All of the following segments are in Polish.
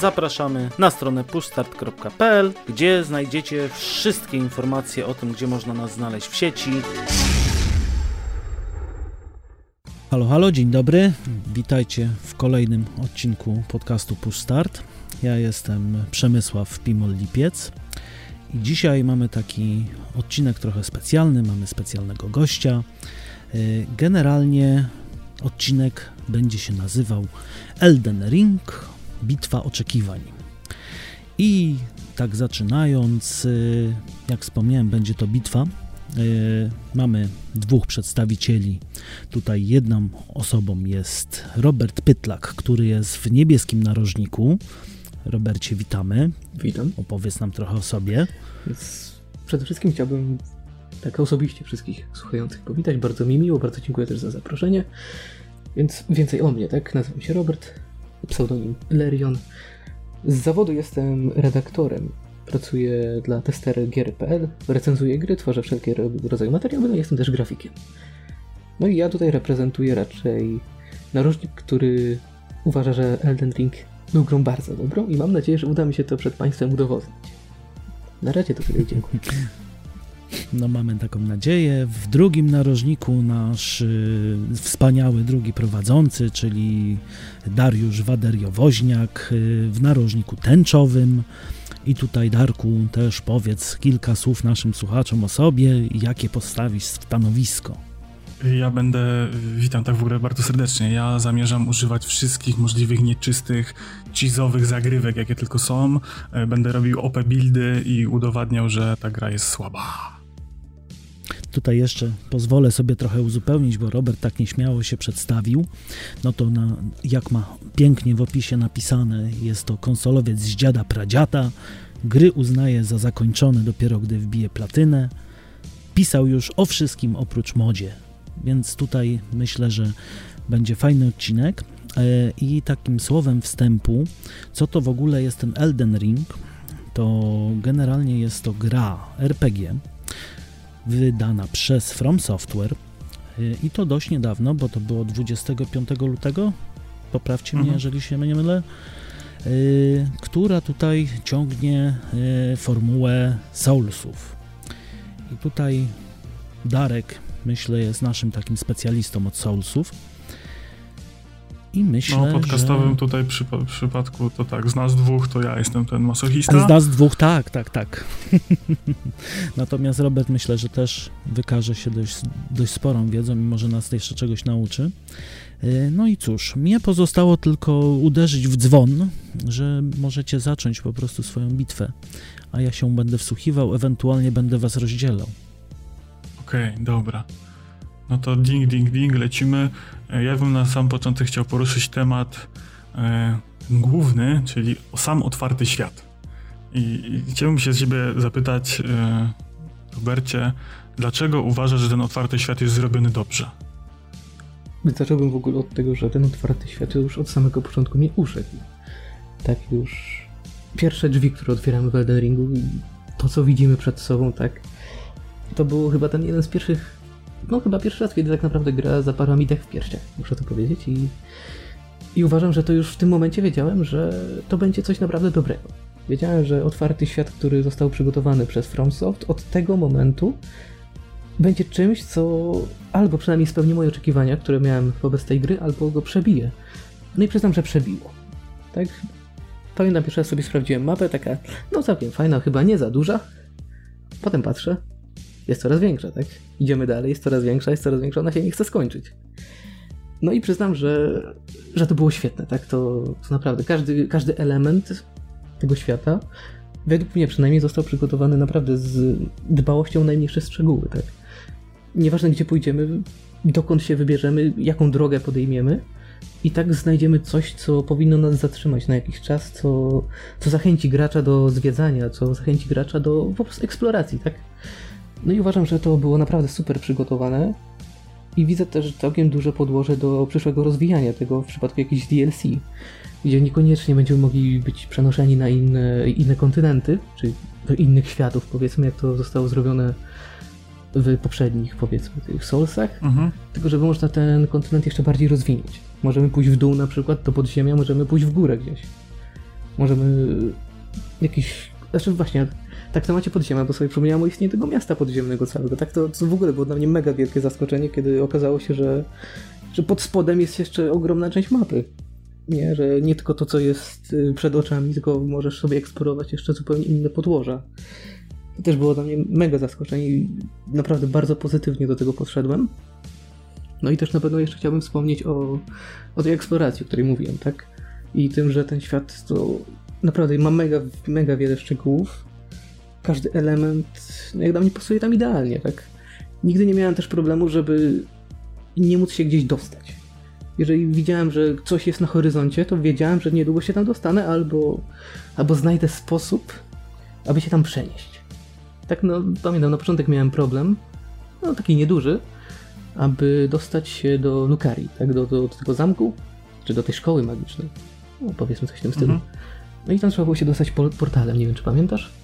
Zapraszamy na stronę pushstart.pl, gdzie znajdziecie wszystkie informacje o tym, gdzie można nas znaleźć w sieci. Halo, halo, dzień dobry. Witajcie w kolejnym odcinku podcastu Push Start. Ja jestem Przemysław Pimol-Lipiec i dzisiaj mamy taki odcinek trochę specjalny, mamy specjalnego gościa. Y, generalnie odcinek będzie się nazywał Elden Ring Bitwa Oczekiwań. I tak zaczynając, y, jak wspomniałem, będzie to bitwa. Y, mamy dwóch przedstawicieli. Tutaj jedną osobą jest Robert Pytlak, który jest w niebieskim narożniku. Robercie, witamy. Witam. Opowiedz nam trochę o sobie. Więc przede wszystkim chciałbym tak osobiście wszystkich słuchających powitać. Bardzo mi miło, bardzo dziękuję też za zaproszenie. Więc więcej o mnie, tak? Nazywam się Robert, pseudonim Lerion. Z zawodu jestem redaktorem. Pracuję dla testergier.pl, recenzuję gry, tworzę wszelkie rodzaje materiały, no i jestem też grafikiem. No i ja tutaj reprezentuję raczej narożnik, który uważa, że Elden Ring był grą bardzo dobrą i mam nadzieję, że uda mi się to przed Państwem udowodnić. Na razie to tyle dziękuję. No mamy taką nadzieję. W drugim narożniku nasz y, wspaniały drugi prowadzący, czyli Dariusz Waderiowoźniak y, w narożniku tęczowym. I tutaj Darku też powiedz kilka słów naszym słuchaczom o sobie i jakie postawisz stanowisko. Ja będę, witam tak w ogóle bardzo serdecznie, ja zamierzam używać wszystkich możliwych nieczystych, cheese'owych zagrywek, jakie tylko są. E, Będę robił OP buildy i udowadniał, że ta gra jest słaba. Tutaj jeszcze pozwolę sobie trochę uzupełnić, bo Robert tak nieśmiało się przedstawił. No to na, jak ma pięknie w opisie napisane, jest to konsolowiec z dziada pradziata. Gry uznaje za zakończone dopiero gdy wbije platynę. Pisał już o wszystkim oprócz modzie, więc tutaj myślę, że będzie fajny odcinek. E, I takim słowem wstępu, co to w ogóle jest ten Elden Ring, to generalnie jest to gra RPG, wydana przez From Software y, i to dość niedawno, bo to było 25 lutego, poprawcie mnie, Mhm. jeżeli się nie mylę, y, która tutaj ciągnie y, formułę Soulsów. I tutaj Darek, myślę, jest naszym takim specjalistą od Soulsów. I myślę, No, podcastowym że... tutaj przypa- przypadku to tak, z nas dwóch to ja jestem ten masochista. Z nas dwóch, tak, tak, tak. Natomiast Robert myślę, że też wykaże się dość, dość sporą wiedzą i może nas jeszcze czegoś nauczy. Yy, No i cóż, mnie pozostało tylko uderzyć w dzwon, że możecie zacząć po prostu swoją bitwę, a ja się będę wsłuchiwał, ewentualnie będę was rozdzielał. Okej, dobra. No to ding, ding, ding, lecimy. E, Ja bym na sam początek chciał poruszyć temat e, główny, czyli sam otwarty świat. I, I chciałbym się z ciebie zapytać, e, Robercie, dlaczego uważasz, że ten otwarty świat jest zrobiony dobrze? Zacząłbym w ogóle od tego, że ten otwarty świat już od samego początku mnie uszedł. Tak już pierwsze drzwi, które otwieramy w Elden Ringu to, co widzimy przed sobą, tak, to był chyba ten jeden z pierwszych, no chyba pierwszy raz, kiedy tak naprawdę gra zaparła mi dech w piersiach, muszę to powiedzieć i, i uważam, że to już w tym momencie wiedziałem, że to będzie coś naprawdę dobrego. Wiedziałem, że otwarty świat, który został przygotowany przez FromSoft od tego momentu będzie czymś, co albo przynajmniej spełni moje oczekiwania, które miałem wobec tej gry, albo go przebije. No i przyznam, że przebiło. Tak? Pamiętam, pierwszy raz sobie sprawdziłem mapę, taka, no całkiem fajna, chyba nie za duża. Potem patrzę, jest coraz większa, tak? Idziemy dalej, jest coraz większa, jest coraz większa, ona się nie chce skończyć. No i przyznam, że, że to było świetne, tak? To, to naprawdę każdy, każdy element tego świata, według mnie przynajmniej, został przygotowany naprawdę z dbałością o najmniejsze szczegóły, tak? Nieważne gdzie pójdziemy, dokąd się wybierzemy, jaką drogę podejmiemy, i tak znajdziemy coś, co powinno nas zatrzymać na jakiś czas, co, co zachęci gracza do zwiedzania, co zachęci gracza do po prostu eksploracji, tak? No i uważam, że to było naprawdę super przygotowane i widzę też całkiem duże podłoże do przyszłego rozwijania tego w przypadku jakichś DLC, gdzie niekoniecznie będziemy mogli być przenoszeni na inne, inne kontynenty, czy do innych światów, powiedzmy, jak to zostało zrobione w poprzednich, powiedzmy, tych Soulsach, mhm. tylko żeby można ten kontynent jeszcze bardziej rozwinąć. Możemy pójść w dół na przykład do podziemia, możemy pójść w górę gdzieś. Możemy jakiś... Znaczy właśnie, tak w temacie podziemia, bo sobie przypomniałem o istnieniu tego miasta podziemnego całego. Tak to, to w ogóle było dla mnie mega wielkie zaskoczenie, kiedy okazało się, że, że pod spodem jest jeszcze ogromna część mapy. Nie, że nie tylko to, co jest y, przed oczami, tylko możesz sobie eksplorować jeszcze zupełnie inne podłoża. To też było dla mnie mega zaskoczenie i naprawdę bardzo pozytywnie do tego podszedłem. No i też na pewno jeszcze chciałbym wspomnieć o, o tej eksploracji, o której mówiłem, tak? I tym, że ten świat to naprawdę ma mega, mega wiele szczegółów. Każdy element, no jak dla mnie pasuje tam idealnie, tak? Nigdy nie miałem też problemu, żeby nie móc się gdzieś dostać. Jeżeli widziałem, że coś jest na horyzoncie, to wiedziałem, że niedługo się tam dostanę albo, albo znajdę sposób, aby się tam przenieść. Tak, no pamiętam, na początek miałem problem, no taki nieduży, aby dostać się do Nukari, tak, do, do, do tego zamku, czy do tej szkoły magicznej. No, powiedzmy coś w tym stylu. Mhm. No i tam trzeba było się dostać portalem, nie wiem czy pamiętasz?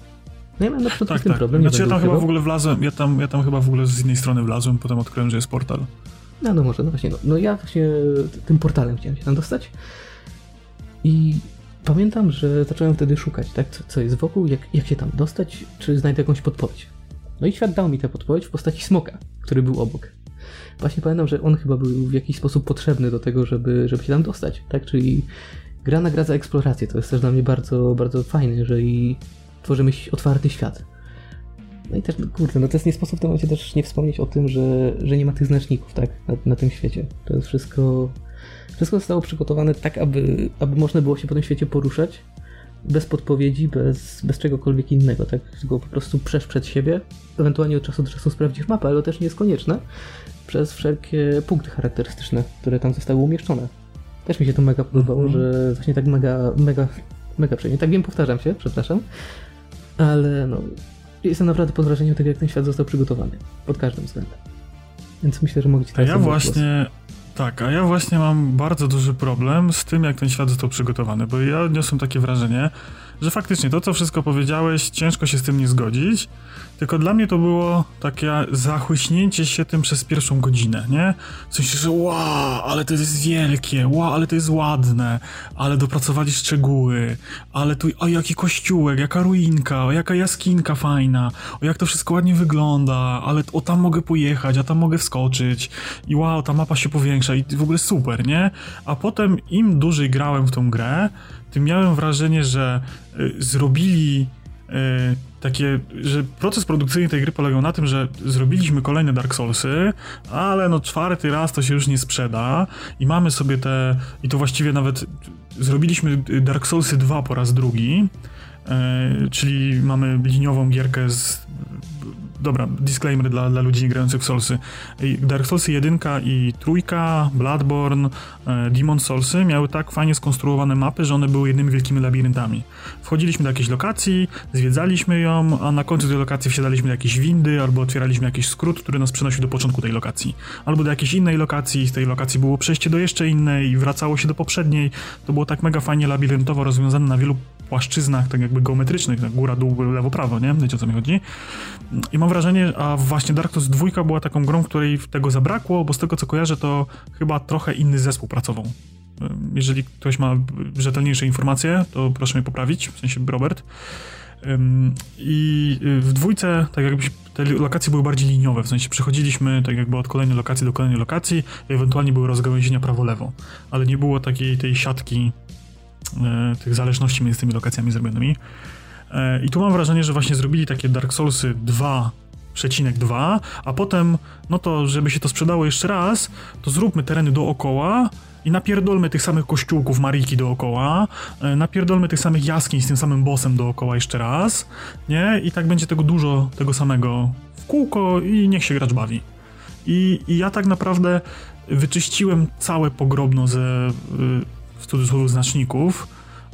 No ja miałem na początku tak, z tym tak. problem. Znaczy ja tam chyba w ogóle wlazłem, ja tam, ja tam chyba w ogóle z innej strony wlazłem, potem odkryłem, że jest portal. No, no może, no właśnie, no, no ja właśnie tym portalem chciałem się tam dostać i pamiętam, że zacząłem wtedy szukać, tak, co, co jest wokół, jak, jak się tam dostać, czy znajdę jakąś podpowiedź. No i świat dał mi tę podpowiedź w postaci smoka, który był obok. Właśnie pamiętam, że on chyba był w jakiś sposób potrzebny do tego, żeby, żeby się tam dostać, tak? Czyli gra nagradza eksplorację, to jest też dla mnie bardzo, bardzo fajne, że i tworzymy otwarty świat. No i też, kurde, no to jest nie sposób w tym momencie też nie wspomnieć o tym, że, że nie ma tych znaczników, tak, na, na tym świecie. To jest wszystko, wszystko zostało przygotowane tak, aby, aby można było się po tym świecie poruszać bez podpowiedzi, bez, bez czegokolwiek innego, tak, tylko po prostu przesz przed siebie, ewentualnie od czasu do czasu sprawdzisz mapę, ale to też nie jest konieczne, przez wszelkie punkty charakterystyczne, które tam zostały umieszczone. Też mi się to mega podobało, mm -hmm. że właśnie tak mega, mega, mega przyjemnie. Tak wiem, powtarzam się, przepraszam, ale no, jestem naprawdę pod wrażeniem tego, jak ten świat został przygotowany. Pod każdym względem. Więc myślę, że mogę ci teraz A ja właśnie... Tak, a ja właśnie mam bardzo duży problem z tym, jak ten świat został przygotowany, bo ja odniosłem takie wrażenie, że faktycznie to, co wszystko powiedziałeś, ciężko się z tym nie zgodzić, tylko dla mnie to było takie zachłyśnięcie się tym przez pierwszą godzinę, nie? W sensie, że wow, ale to jest wielkie, wow, ale to jest ładne, ale dopracowali szczegóły, ale tu, o jaki kościółek, jaka ruinka, o jaka jaskinka fajna, o jak to wszystko ładnie wygląda, ale o tam mogę pojechać, a tam mogę wskoczyć i wow, ta mapa się powiększa i w ogóle super, nie? A potem im dłużej grałem w tą grę, tym miałem wrażenie, że y, zrobili takie, że proces produkcyjny tej gry polegał na tym, że zrobiliśmy kolejne Dark Soulsy, ale no czwarty raz to się już nie sprzeda i mamy sobie te, i to właściwie nawet zrobiliśmy Dark Soulsy 2 po raz drugi, y, czyli mamy liniową gierkę z dobra, disclaimer dla, dla ludzi grających w Soulsy. Dark Soulsy 1 i trójka, Bloodborne, e, Demon Soulsy miały tak fajnie skonstruowane mapy, że one były jednymi wielkimi labiryntami. Wchodziliśmy do jakiejś lokacji, zwiedzaliśmy ją, a na końcu tej lokacji wsiadaliśmy do jakiejś windy albo otwieraliśmy jakiś skrót, który nas przenosił do początku tej lokacji. Albo do jakiejś innej lokacji, z tej lokacji było przejście do jeszcze innej i wracało się do poprzedniej. To było tak mega fajnie labiryntowo rozwiązane na wielu płaszczyznach, tak jakby geometrycznych, tak góra, dół, lewo, prawo, nie? Wiecie o co mi chodzi? I mam wrażenie, a właśnie Dark Souls 2 była taką grą, w której tego zabrakło, bo z tego co kojarzę, to chyba trochę inny zespół pracował. Jeżeli ktoś ma rzetelniejsze informacje, to proszę mnie poprawić, w sensie Robert. I w dwójce, tak jakby te lokacje były bardziej liniowe, w sensie przechodziliśmy tak jakby od kolejnej lokacji do kolejnej lokacji, ewentualnie były rozgałęzienia prawo-lewo, ale nie było takiej tej siatki tych zależności między tymi lokacjami zrobionymi. E, I tu mam wrażenie, że właśnie zrobili takie Dark Soulsy 2,2, a potem, no to żeby się to sprzedało jeszcze raz, to zróbmy tereny dookoła i napierdolmy tych samych kościółków Mariki dookoła, e, napierdolmy tych samych jaskiń z tym samym bossem dookoła jeszcze raz, nie? I tak będzie tego dużo, tego samego w kółko i niech się gracz bawi. I, i ja tak naprawdę wyczyściłem całe pogrobno ze, w cudzysłowie, znaczników,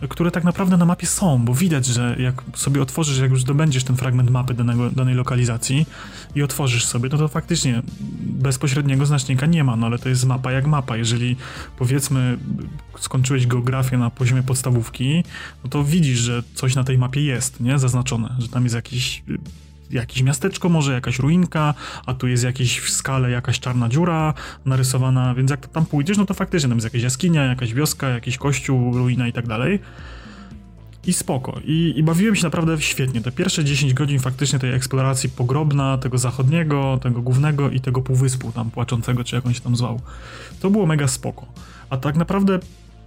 które tak naprawdę na mapie są, bo widać, że jak sobie otworzysz, jak już dobędziesz ten fragment mapy danego, danej lokalizacji i otworzysz sobie, no to faktycznie bezpośredniego znacznika nie ma, no ale to jest mapa jak mapa. Jeżeli powiedzmy skończyłeś geografię na poziomie podstawówki, no to widzisz, że coś na tej mapie jest, nie? Zaznaczone, że tam jest jakiś jakieś miasteczko może, jakaś ruinka, a tu jest jakieś w skale jakaś czarna dziura narysowana, więc jak tam pójdziesz, no to faktycznie tam jest jakaś jaskinia, jakaś wioska, jakiś kościół, ruina i tak dalej. I spoko. I, I, bawiłem się naprawdę świetnie. Te pierwsze 10 godzin faktycznie tej eksploracji pogrobna, tego zachodniego, tego głównego i tego półwyspu tam płaczącego, czy jak on się tam zwał. To było mega spoko. A tak naprawdę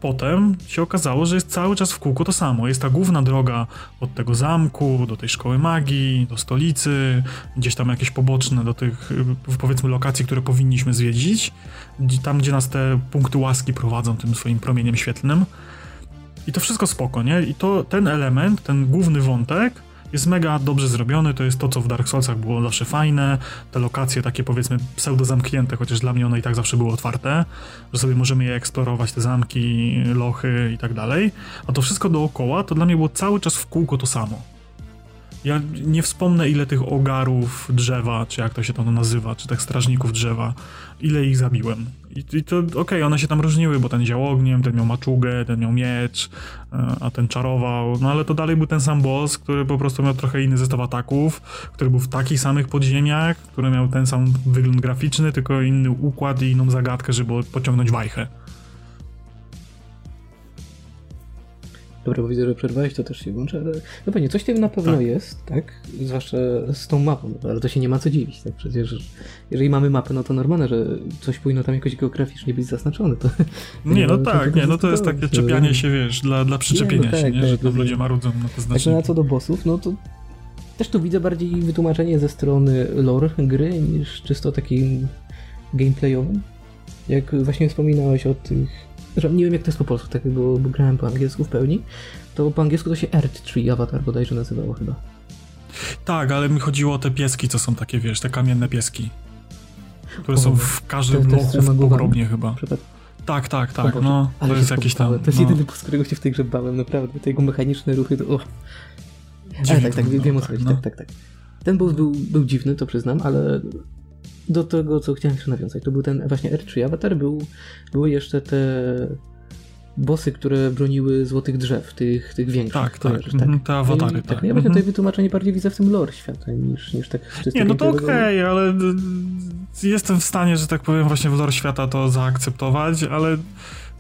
potem się okazało, że jest cały czas w kółku to samo. Jest ta główna droga od tego zamku do tej szkoły magii, do stolicy, gdzieś tam jakieś poboczne do tych powiedzmy lokacji, które powinniśmy zwiedzić. Tam, gdzie nas te punkty łaski prowadzą tym swoim promieniem świetlnym. I to wszystko spoko, nie? I to ten element, ten główny wątek jest mega dobrze zrobiony, to jest to, co w Dark Soulsach było zawsze fajne, te lokacje takie powiedzmy pseudo zamknięte, chociaż dla mnie one i tak zawsze były otwarte, że sobie możemy je eksplorować, te zamki, lochy i tak dalej, a to wszystko dookoła, to dla mnie było cały czas w kółko to samo. Ja nie wspomnę, ile tych ogarów drzewa, czy jak to się tam nazywa, czy tych strażników drzewa, ile ich zabiłem. I, i to okej, okay, one się tam różniły, bo ten dział ogniem, ten miał maczugę, ten miał miecz, e, a ten czarował, no ale to dalej był ten sam boss, który po prostu miał trochę inny zestaw ataków, który był w takich samych podziemiach, który miał ten sam wygląd graficzny, tylko inny układ i inną zagadkę, żeby pociągnąć wajchę. Dobra, bo widzę, że przerwałeś, to też się włączę, ale no pewnie, coś tym na pewno tak. jest, tak? Zwłaszcza z tą mapą, ale to się nie ma co dziwić, tak? Przecież jeżeli mamy mapę, no to normalne, że coś powinno tam jakoś geograficznie być zaznaczone. To, nie, no tak, nie, no to jest takie czepianie się, wiesz, dla, dla przyczepienia nie, no tak, się, nie? Tak, że tam ludzie marudzą na to znaczenie. Tak, no, a co do bossów, no to też tu widzę bardziej wytłumaczenie ze strony lore gry niż czysto takim gameplayowym. Jak właśnie wspominałeś o tych że nie wiem jak to jest po polsku, tak bo, bo grałem po angielsku w pełni, to po angielsku to się Earth Tree Avatar bodajże nazywało chyba. Tak, ale mi chodziło o te pieski, co są takie, wiesz, te kamienne pieski, które o, są w każdym lochu w chyba. Tak, tak, tak, no, to jest jakiś tam... To jest no. jedyny, po którego się w tej grze bałem, naprawdę, te jego mechaniczne ruchy, to... Oh. Ale tak, tak, wiem o co chodzi, no. tak, tak, tak. Ten boss był, był dziwny, to przyznam, ale do tego, co chciałem jeszcze nawiązać, to był ten właśnie R3 Avatar, był, były jeszcze te bossy, które broniły złotych drzew, tych, tych większych. Tak, tak, tak. Mhm, te awatary, tak. tak. No ja właśnie tutaj wytłumaczenie bardziej widzę w tym lore świata, niż, niż tak Nie, no to okej, okay, ale jestem w stanie, że tak powiem, właśnie w lore świata to zaakceptować, ale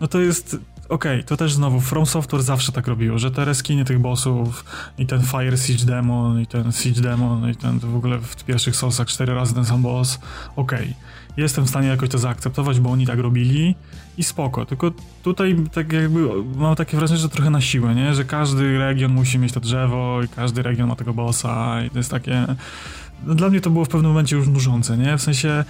no to jest okej, okay, to też znowu From Software zawsze tak robiło, że te reskiny tych bossów i ten Fire Siege Demon i ten Siege Demon i ten w ogóle w pierwszych Soulsach cztery razy ten sam boss, okej. Okay. Jestem w stanie jakoś to zaakceptować, bo oni tak robili i spoko, tylko tutaj tak jakby mam takie wrażenie, że trochę na siłę, nie? Że każdy region musi mieć to drzewo i każdy region ma tego bossa i to jest takie... No, dla mnie to było w pewnym momencie już nużące, nie? W sensie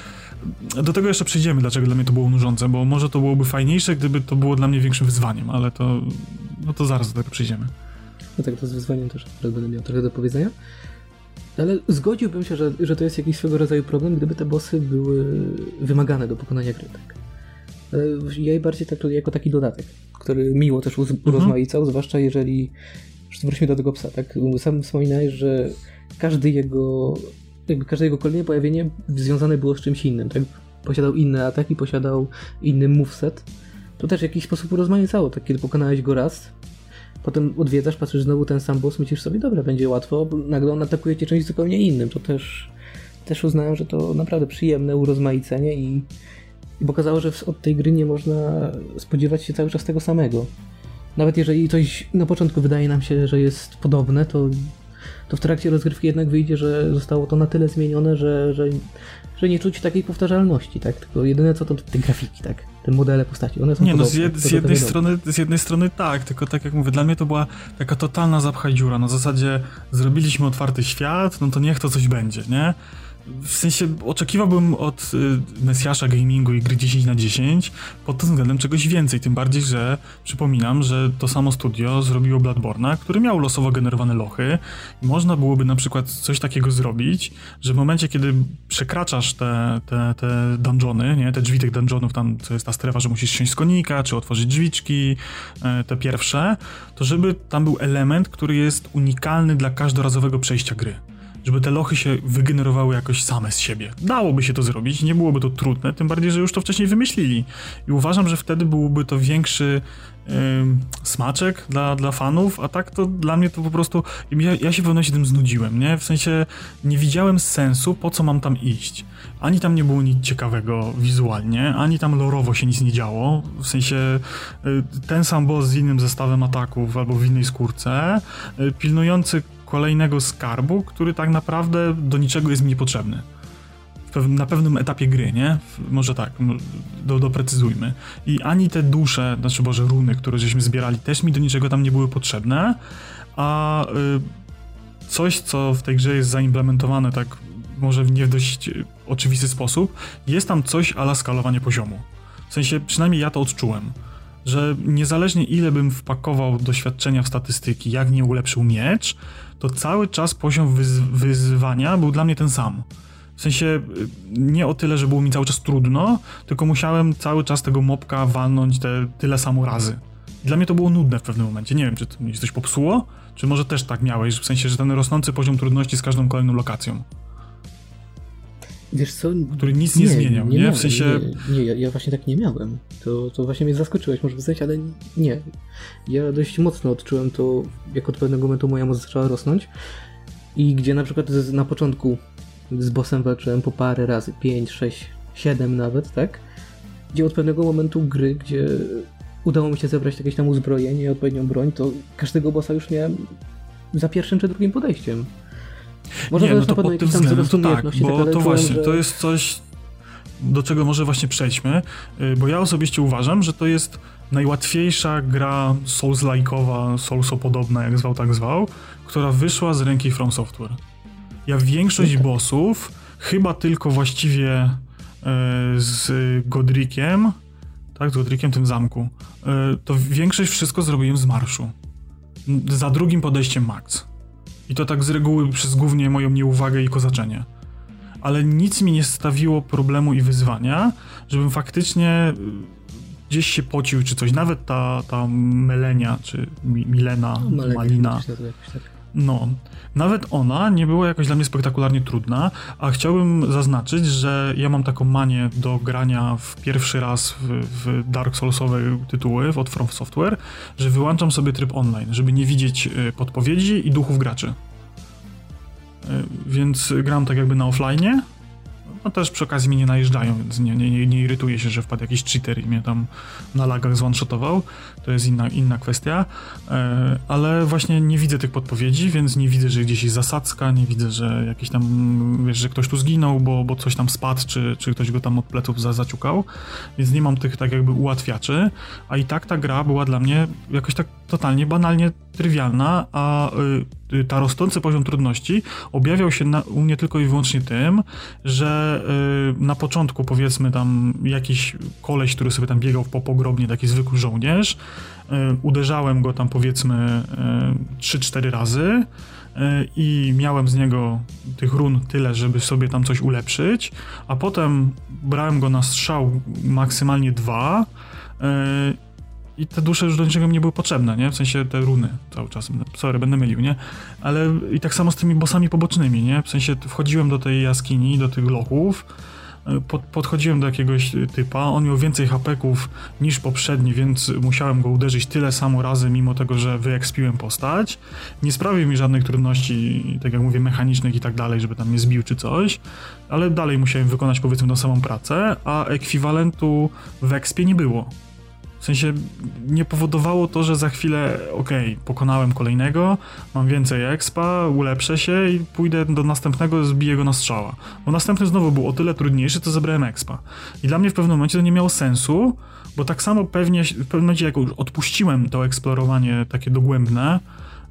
do tego jeszcze przejdziemy, dlaczego dla mnie to było nużące, bo może to byłoby fajniejsze, gdyby to było dla mnie większym wyzwaniem, ale to, no to zaraz do tego przejdziemy. No tak, to z wyzwaniem też będę miał trochę do powiedzenia. Ale zgodziłbym się, że, że to jest jakiś swego rodzaju problem, gdyby te bossy były wymagane do pokonania gry. Tak. Ja je bardziej tak jako taki dodatek, który miło też mhm. urozmaicał, mhm. zwłaszcza jeżeli wróćmy do tego psa, tak? Sam wspominałeś, że każdy jego jakby każde jego kolejne pojawienie związane było z czymś innym, tak? Posiadał inne ataki, posiadał inny moveset. To też w jakiś sposób urozmaicało, tak? Kiedy pokonałeś go raz, potem odwiedzasz, patrzysz znowu ten sam boss, myślisz sobie, dobra, będzie łatwo, nagle on atakuje cię czymś zupełnie innym. To też, też uznałem, że to naprawdę przyjemne urozmaicenie i, i pokazało, że od tej gry nie można spodziewać się cały czas tego samego. Nawet jeżeli coś na początku wydaje nam się, że jest podobne, to to w trakcie rozgrywki jednak wyjdzie, że zostało to na tyle zmienione, że, że, że nie czuć takiej powtarzalności, tak? Tylko jedyne co to te grafiki, tak? Te modele postaci, one są Nie, podobne, no z, jed, z jednej strony, z jednej strony tak, tylko tak jak mówię, dla mnie to była taka totalna zapchaj dziura, na zasadzie zrobiliśmy otwarty świat, no to niech to coś będzie, nie? W sensie oczekiwałbym od y, Mesjasza gamingu i gry 10 na 10 pod tym względem czegoś więcej, tym bardziej, że przypominam, że to samo studio zrobiło Bloodborne'a, który miał losowo generowane lochy. I można byłoby na przykład coś takiego zrobić, że w momencie, kiedy przekraczasz te, te, te dungeony, nie, te drzwi tych dungeonów, tam co jest ta strefa, że musisz siąść z konika, czy otworzyć drzwiczki, e, te pierwsze, to żeby tam był element, który jest unikalny dla każdorazowego przejścia gry żeby te lochy się wygenerowały jakoś same z siebie. Dałoby się to zrobić, nie byłoby to trudne, tym bardziej, że już to wcześniej wymyślili. I uważam, że wtedy byłby to większy smaczek dla, dla fanów, a tak to dla mnie to po prostu. Ja, ja się w pewnym się tym znudziłem, nie? W sensie nie widziałem sensu, po co mam tam iść. Ani tam nie było nic ciekawego wizualnie, ani tam lorowo się nic nie działo. W sensie y, ten sam boss z innym zestawem ataków albo w innej skórce, y, pilnujący kolejnego skarbu, który tak naprawdę do niczego jest mi niepotrzebny na pewnym etapie gry, nie? Może tak, do, doprecyzujmy. I ani te dusze, znaczy Boże, runy, które żeśmy zbierali, też mi do niczego tam nie były potrzebne, a y, coś, co w tej grze jest zaimplementowane tak może w nie w dość oczywisty sposób, jest tam coś ala skalowanie poziomu. W sensie, przynajmniej ja to odczułem, że niezależnie ile bym wpakował doświadczenia w statystyki, jak nie ulepszył miecz, to cały czas poziom wyz wyzwania był dla mnie ten sam. W sensie y, nie o tyle, że było mi cały czas trudno, tylko musiałem cały czas tego mopka walnąć te tyle samo razy. Dla mnie to było nudne w pewnym momencie. Nie wiem, czy to mi coś popsuło, czy może też tak miałeś, w sensie, że ten rosnący poziom trudności z każdą kolejną lokacją. Wiesz co? Który nic nie, nie zmieniał, nie? nie? w sensie... Nie, nie ja, ja, właśnie tak nie miałem. To, to właśnie mnie zaskoczyłeś, może powiedzieć, ale nie. Ja dość mocno odczułem to, jak od pewnego momentu moja moc zaczęła rosnąć i gdzie na przykład na początku z bossem walczyłem po parę razy, 5, 6, 7 nawet, tak? Gdzie od pewnego momentu gry, gdzie udało mi się zebrać jakieś tam uzbrojenie i odpowiednią broń, to każdego bossa już miałem za pierwszym czy drugim podejściem. Może nie, no to pod tym względem to tak, bo to właśnie, że... to jest coś, do czego może właśnie przejdźmy, y, bo ja osobiście uważam, że to jest najłatwiejsza gra Souls-like'owa, Soulso-podobna, jak zwał, tak zwał, która wyszła z ręki From Software. Ja większość bossów, chyba tylko właściwie e, z Godrikiem, tak, z Godrikiem tym zamku, e, to większość wszystko zrobiłem z marszu. Za drugim podejściem max. I to tak z reguły przez głównie moją nieuwagę i kozaczenie. Ale nic mi nie stawiło problemu i wyzwania, żebym faktycznie e, gdzieś się pocił czy coś. Nawet ta, ta Melenia, czy Milena, no, Malina. Tak. No, nawet ona nie była jakoś dla mnie spektakularnie trudna, a chciałbym zaznaczyć, że ja mam taką manię do grania w pierwszy raz w, w Dark Soulsowe tytuły od From Software, że wyłączam sobie tryb online, żeby nie widzieć y, podpowiedzi i duchów graczy. Y, więc gram tak jakby na offline, no też przy okazji mi nie najeżdżają, więc nie, nie, nie irytuję się, że wpadł jakiś cheater i mnie tam na lagach zone-shotował. To jest inna, inna kwestia. E, ale właśnie nie widzę tych podpowiedzi, więc nie widzę, że gdzieś jest zasadzka, nie widzę, że jakiś tam, wiesz, że ktoś tu zginął, bo, bo coś tam spadł, czy, czy ktoś go tam od pleców za, zaciukał. Więc nie mam tych tak jakby ułatwiaczy, a i tak ta gra była dla mnie jakoś tak totalnie banalnie trywialna, a y, ta rosnący poziom trudności objawiał się na, u mnie tylko i wyłącznie tym, że y, na początku powiedzmy tam jakiś koleś, który sobie tam biegał po pogrobnie, taki zwykły żołnierz, uderzałem go tam powiedzmy 3-4 razy i miałem z niego tych run tyle, żeby sobie tam coś ulepszyć, a potem brałem go na strzał maksymalnie dwa i te dusze już do niczego mi nie były potrzebne, nie? W sensie te runy cały czas, sorry, będę mylił, nie? Ale i tak samo z tymi bossami pobocznymi, nie? W sensie wchodziłem do tej jaskini, do tych lochów, pod, podchodziłem do jakiegoś typa, on miał więcej hapeków niż poprzedni, więc musiałem go uderzyć tyle samo razy, mimo tego, że wyekspiłem postać. Nie sprawił mi żadnych trudności, tak jak mówię, mechanicznych i tak dalej, żeby tam mnie zbił czy coś, ale dalej musiałem wykonać powiedzmy tą samą pracę, a ekwiwalentu w ekspie nie było. W sensie nie powodowało to, że za chwilę, okej, okay, pokonałem kolejnego, mam więcej expa, ulepszę się i pójdę do następnego, zbiję go na strzała. Bo następny znowu był o tyle trudniejszy, to zebrałem expa. I dla mnie w pewnym momencie to nie miało sensu, bo tak samo pewnie, w pewnym momencie jak już odpuściłem to eksplorowanie takie dogłębne,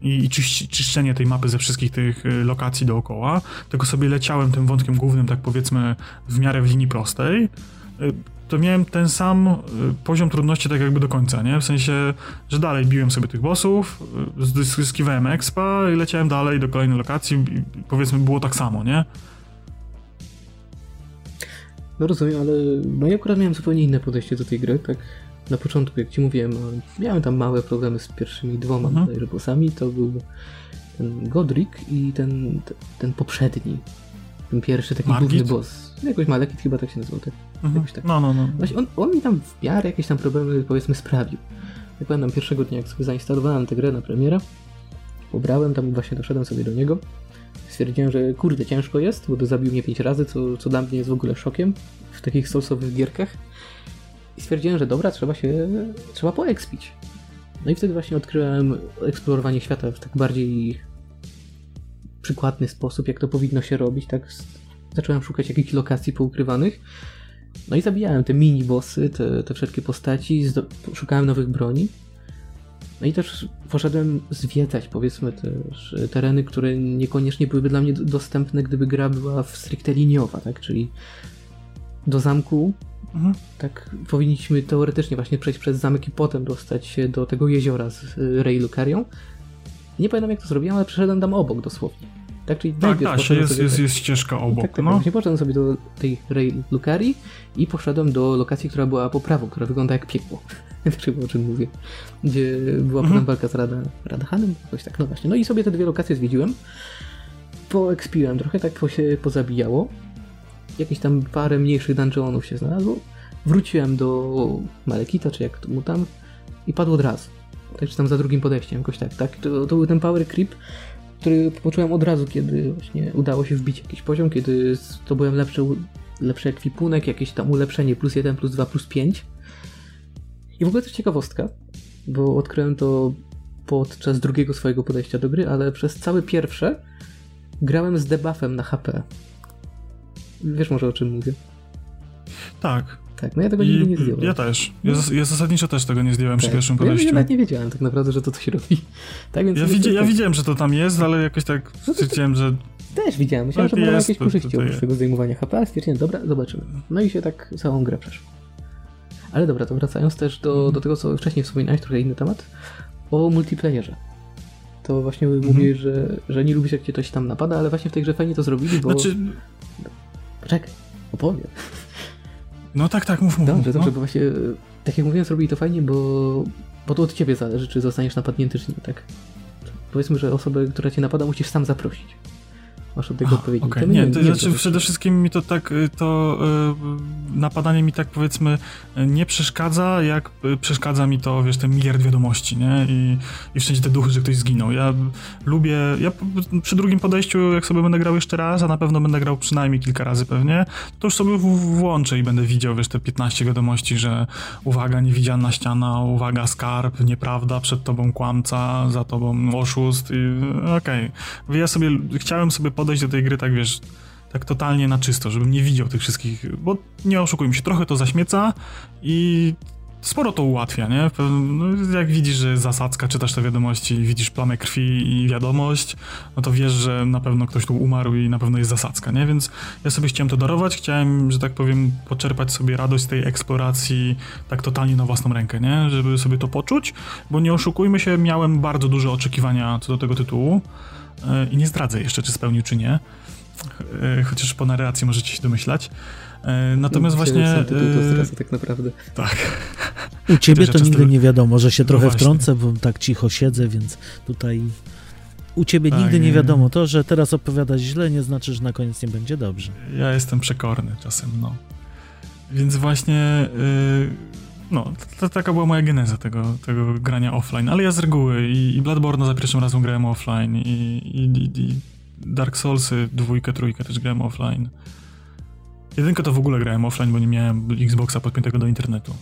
i, czyszczenie tej mapy ze wszystkich tych y, lokacji dookoła, tylko sobie leciałem tym wątkiem głównym, tak powiedzmy, w miarę w linii prostej, y, to miałem ten sam y, poziom trudności tak jakby do końca, nie? W sensie, że dalej biłem sobie tych bossów, y, zyskiwałem expa i leciałem dalej do kolejnej lokacji i powiedzmy było tak samo, nie? No rozumiem, ale no ja akurat miałem zupełnie inne podejście do tej gry, tak na początku, jak ci mówiłem, miałem tam małe problemy z pierwszymi dwoma mhm. bossami, to był ten Godric i ten, ten poprzedni. Ten pierwszy taki Margit? główny boss. Jakoś Malekit chyba tak się nazywał, tak? Mhm. Tak. No, no, no. Właśnie on, on mi tam w miarę jakieś tam problemy powiedzmy sprawił. Ja pamiętam pierwszego dnia, jak sobie zainstalowałem tę grę na premierę, pobrałem, tam właśnie doszedłem sobie do niego. Stwierdziłem, że kurde, ciężko jest, bo to zabił mnie 5 razy, co, co dla mnie jest w ogóle szokiem w takich soulsowych gierkach. I stwierdziłem, że dobra, trzeba się, trzeba poekspić. No i wtedy właśnie odkryłem eksplorowanie świata w tak bardziej przykładny sposób, jak to powinno się robić, tak? Zacząłem szukać jakichś lokacji poukrywanych. No i zabijałem te mini-bossy, te, te wszelkie postaci, szukałem nowych broni. No i też poszedłem zwiedzać, powiedzmy, też tereny, które niekoniecznie byłyby dla mnie dostępne, gdyby gra była w stricte liniowa, tak? Czyli do zamku, Mhm. tak powinniśmy teoretycznie właśnie przejść przez zamek i potem dostać się do tego jeziora z Rey Lucarią. Nie pamiętam jak to zrobiłem, ale przeszedłem tam obok dosłownie. Tak, czyli Tak, najpierw tak, jest, sobie jest, tak- jest ścieżka obok, tak, tak, no. właśnie poszedłem sobie do tej Rey Lucarii i poszedłem do lokacji, która była po prawo, która wygląda jak piekło. Chyba o czym mówię. Gdzie była Mhm. potem walka z Rada, Radahanem, jakoś tak, no właśnie. No i sobie te dwie lokacje zwiedziłem. Poekspiłem trochę, tak po się pozabijało. Jakieś tam parę mniejszych dungeonów się znalazło. Wróciłem do Malekita, czy jak to mu tam, i padł od razu. Tak, czy tam za drugim podejściem, jakoś tak, tak. To, to był ten power creep, który poczułem od razu, kiedy właśnie udało się wbić jakiś poziom, kiedy zdobyłem lepszy, lepszy ekwipunek, jakieś tam ulepszenie plus 1, plus 2, plus 5. I w ogóle też ciekawostka, bo odkryłem to podczas drugiego swojego podejścia do gry, ale przez całe pierwsze grałem z debuffem na HP. Wiesz może o czym mówię? Tak. Tak, no ja tego nigdy nie zdjąłem. ja też. Ja, zas- ja zasadniczo też tego nie zdjąłem przy Tak. pierwszym Ja- Ja podejściu. nawet nie wiedziałem tak naprawdę, że to coś robi. Tak więc Ja, widzi, ja tak- widziałem, że to tam jest, ale jakoś tak stwierdziłem, że Też widziałem, myślałem, że będą jest, jakieś korzyści oprócz tego zdejmowania HP, ale stwierdziłem, dobra, zobaczymy. No i się tak całą grę przeszło. Ale dobra, to wracając też do, do tego, co wcześniej wspominałeś, trochę inny temat, o multiplayerze. To właśnie Mhm. mówię, że, że nie lubisz jak cię ktoś tam napada, ale właśnie w tej grze fajnie to zrobili, bo... Znaczy, Poczekaj, opowiem. No tak, tak, mów, mów. Dobrze, mów, dobrze, no. bo właśnie, tak jak mówiłem, zrobili to fajnie, bo, bo to od ciebie zależy, czy zostaniesz napadnięty, czy nie, tak? Powiedzmy, że osobę, która cię napada, musisz sam zaprosić. Masz od tego A, odpowiedni okej. temat. Nie, to znaczy wiem, przede wszystkim mi to tak, y, to y, napadanie mi tak powiedzmy nie przeszkadza, jak y, przeszkadza mi to, wiesz, ten miliard wiadomości, nie? I, i wszędzie te duchy, że ktoś zginął. Ja lubię, ja przy drugim podejściu, jak sobie będę grał jeszcze raz, a na pewno będę grał przynajmniej kilka razy pewnie, to już sobie w- włączę i będę widział, wiesz, te 15 wiadomości, że uwaga, niewidzialna ściana, uwaga, skarb, nieprawda, przed tobą kłamca, za tobą oszust i y, okej. Ja sobie, chciałem sobie podejść do tej gry tak, wiesz, tak totalnie na czysto, żebym nie widział tych wszystkich, bo nie oszukujmy się, trochę to zaśmieca i sporo to ułatwia, nie? No, jak widzisz, że zasadzka, czytasz te wiadomości, widzisz plamę krwi i wiadomość, no to wiesz, że na pewno ktoś tu umarł i na pewno jest zasadzka, nie? Więc ja sobie chciałem to darować, chciałem, że tak powiem, poczerpać sobie radość z tej eksploracji tak totalnie na własną rękę, nie? Żeby sobie to poczuć, bo nie oszukujmy się, miałem bardzo duże oczekiwania co do tego tytułu i nie zdradzę jeszcze, czy spełnił, czy nie. E, Chociaż po narracji możecie się domyślać. E, Natomiast właśnie... Sam tytuł to e, stresu tak naprawdę. Tak. U ciebie to nigdy nie wiadomo, że się No trochę właśnie. wtrącę, bo tak cicho siedzę, więc tutaj u ciebie Tak, nigdy nie nie. wiadomo. To, że teraz opowiadasz źle, nie znaczy, że na koniec nie będzie dobrze. Ja jestem przekorny czasem, no. Więc właśnie, yy, no, to, taka była moja geneza tego, tego grania offline, ale ja z reguły i, i Bloodborne za pierwszym razem grałem offline i, i, i, Dark Soulsy dwójkę, trójkę też grałem offline. Jedynkę to w ogóle grałem offline, bo nie miałem Xboxa podpiętego do internetu.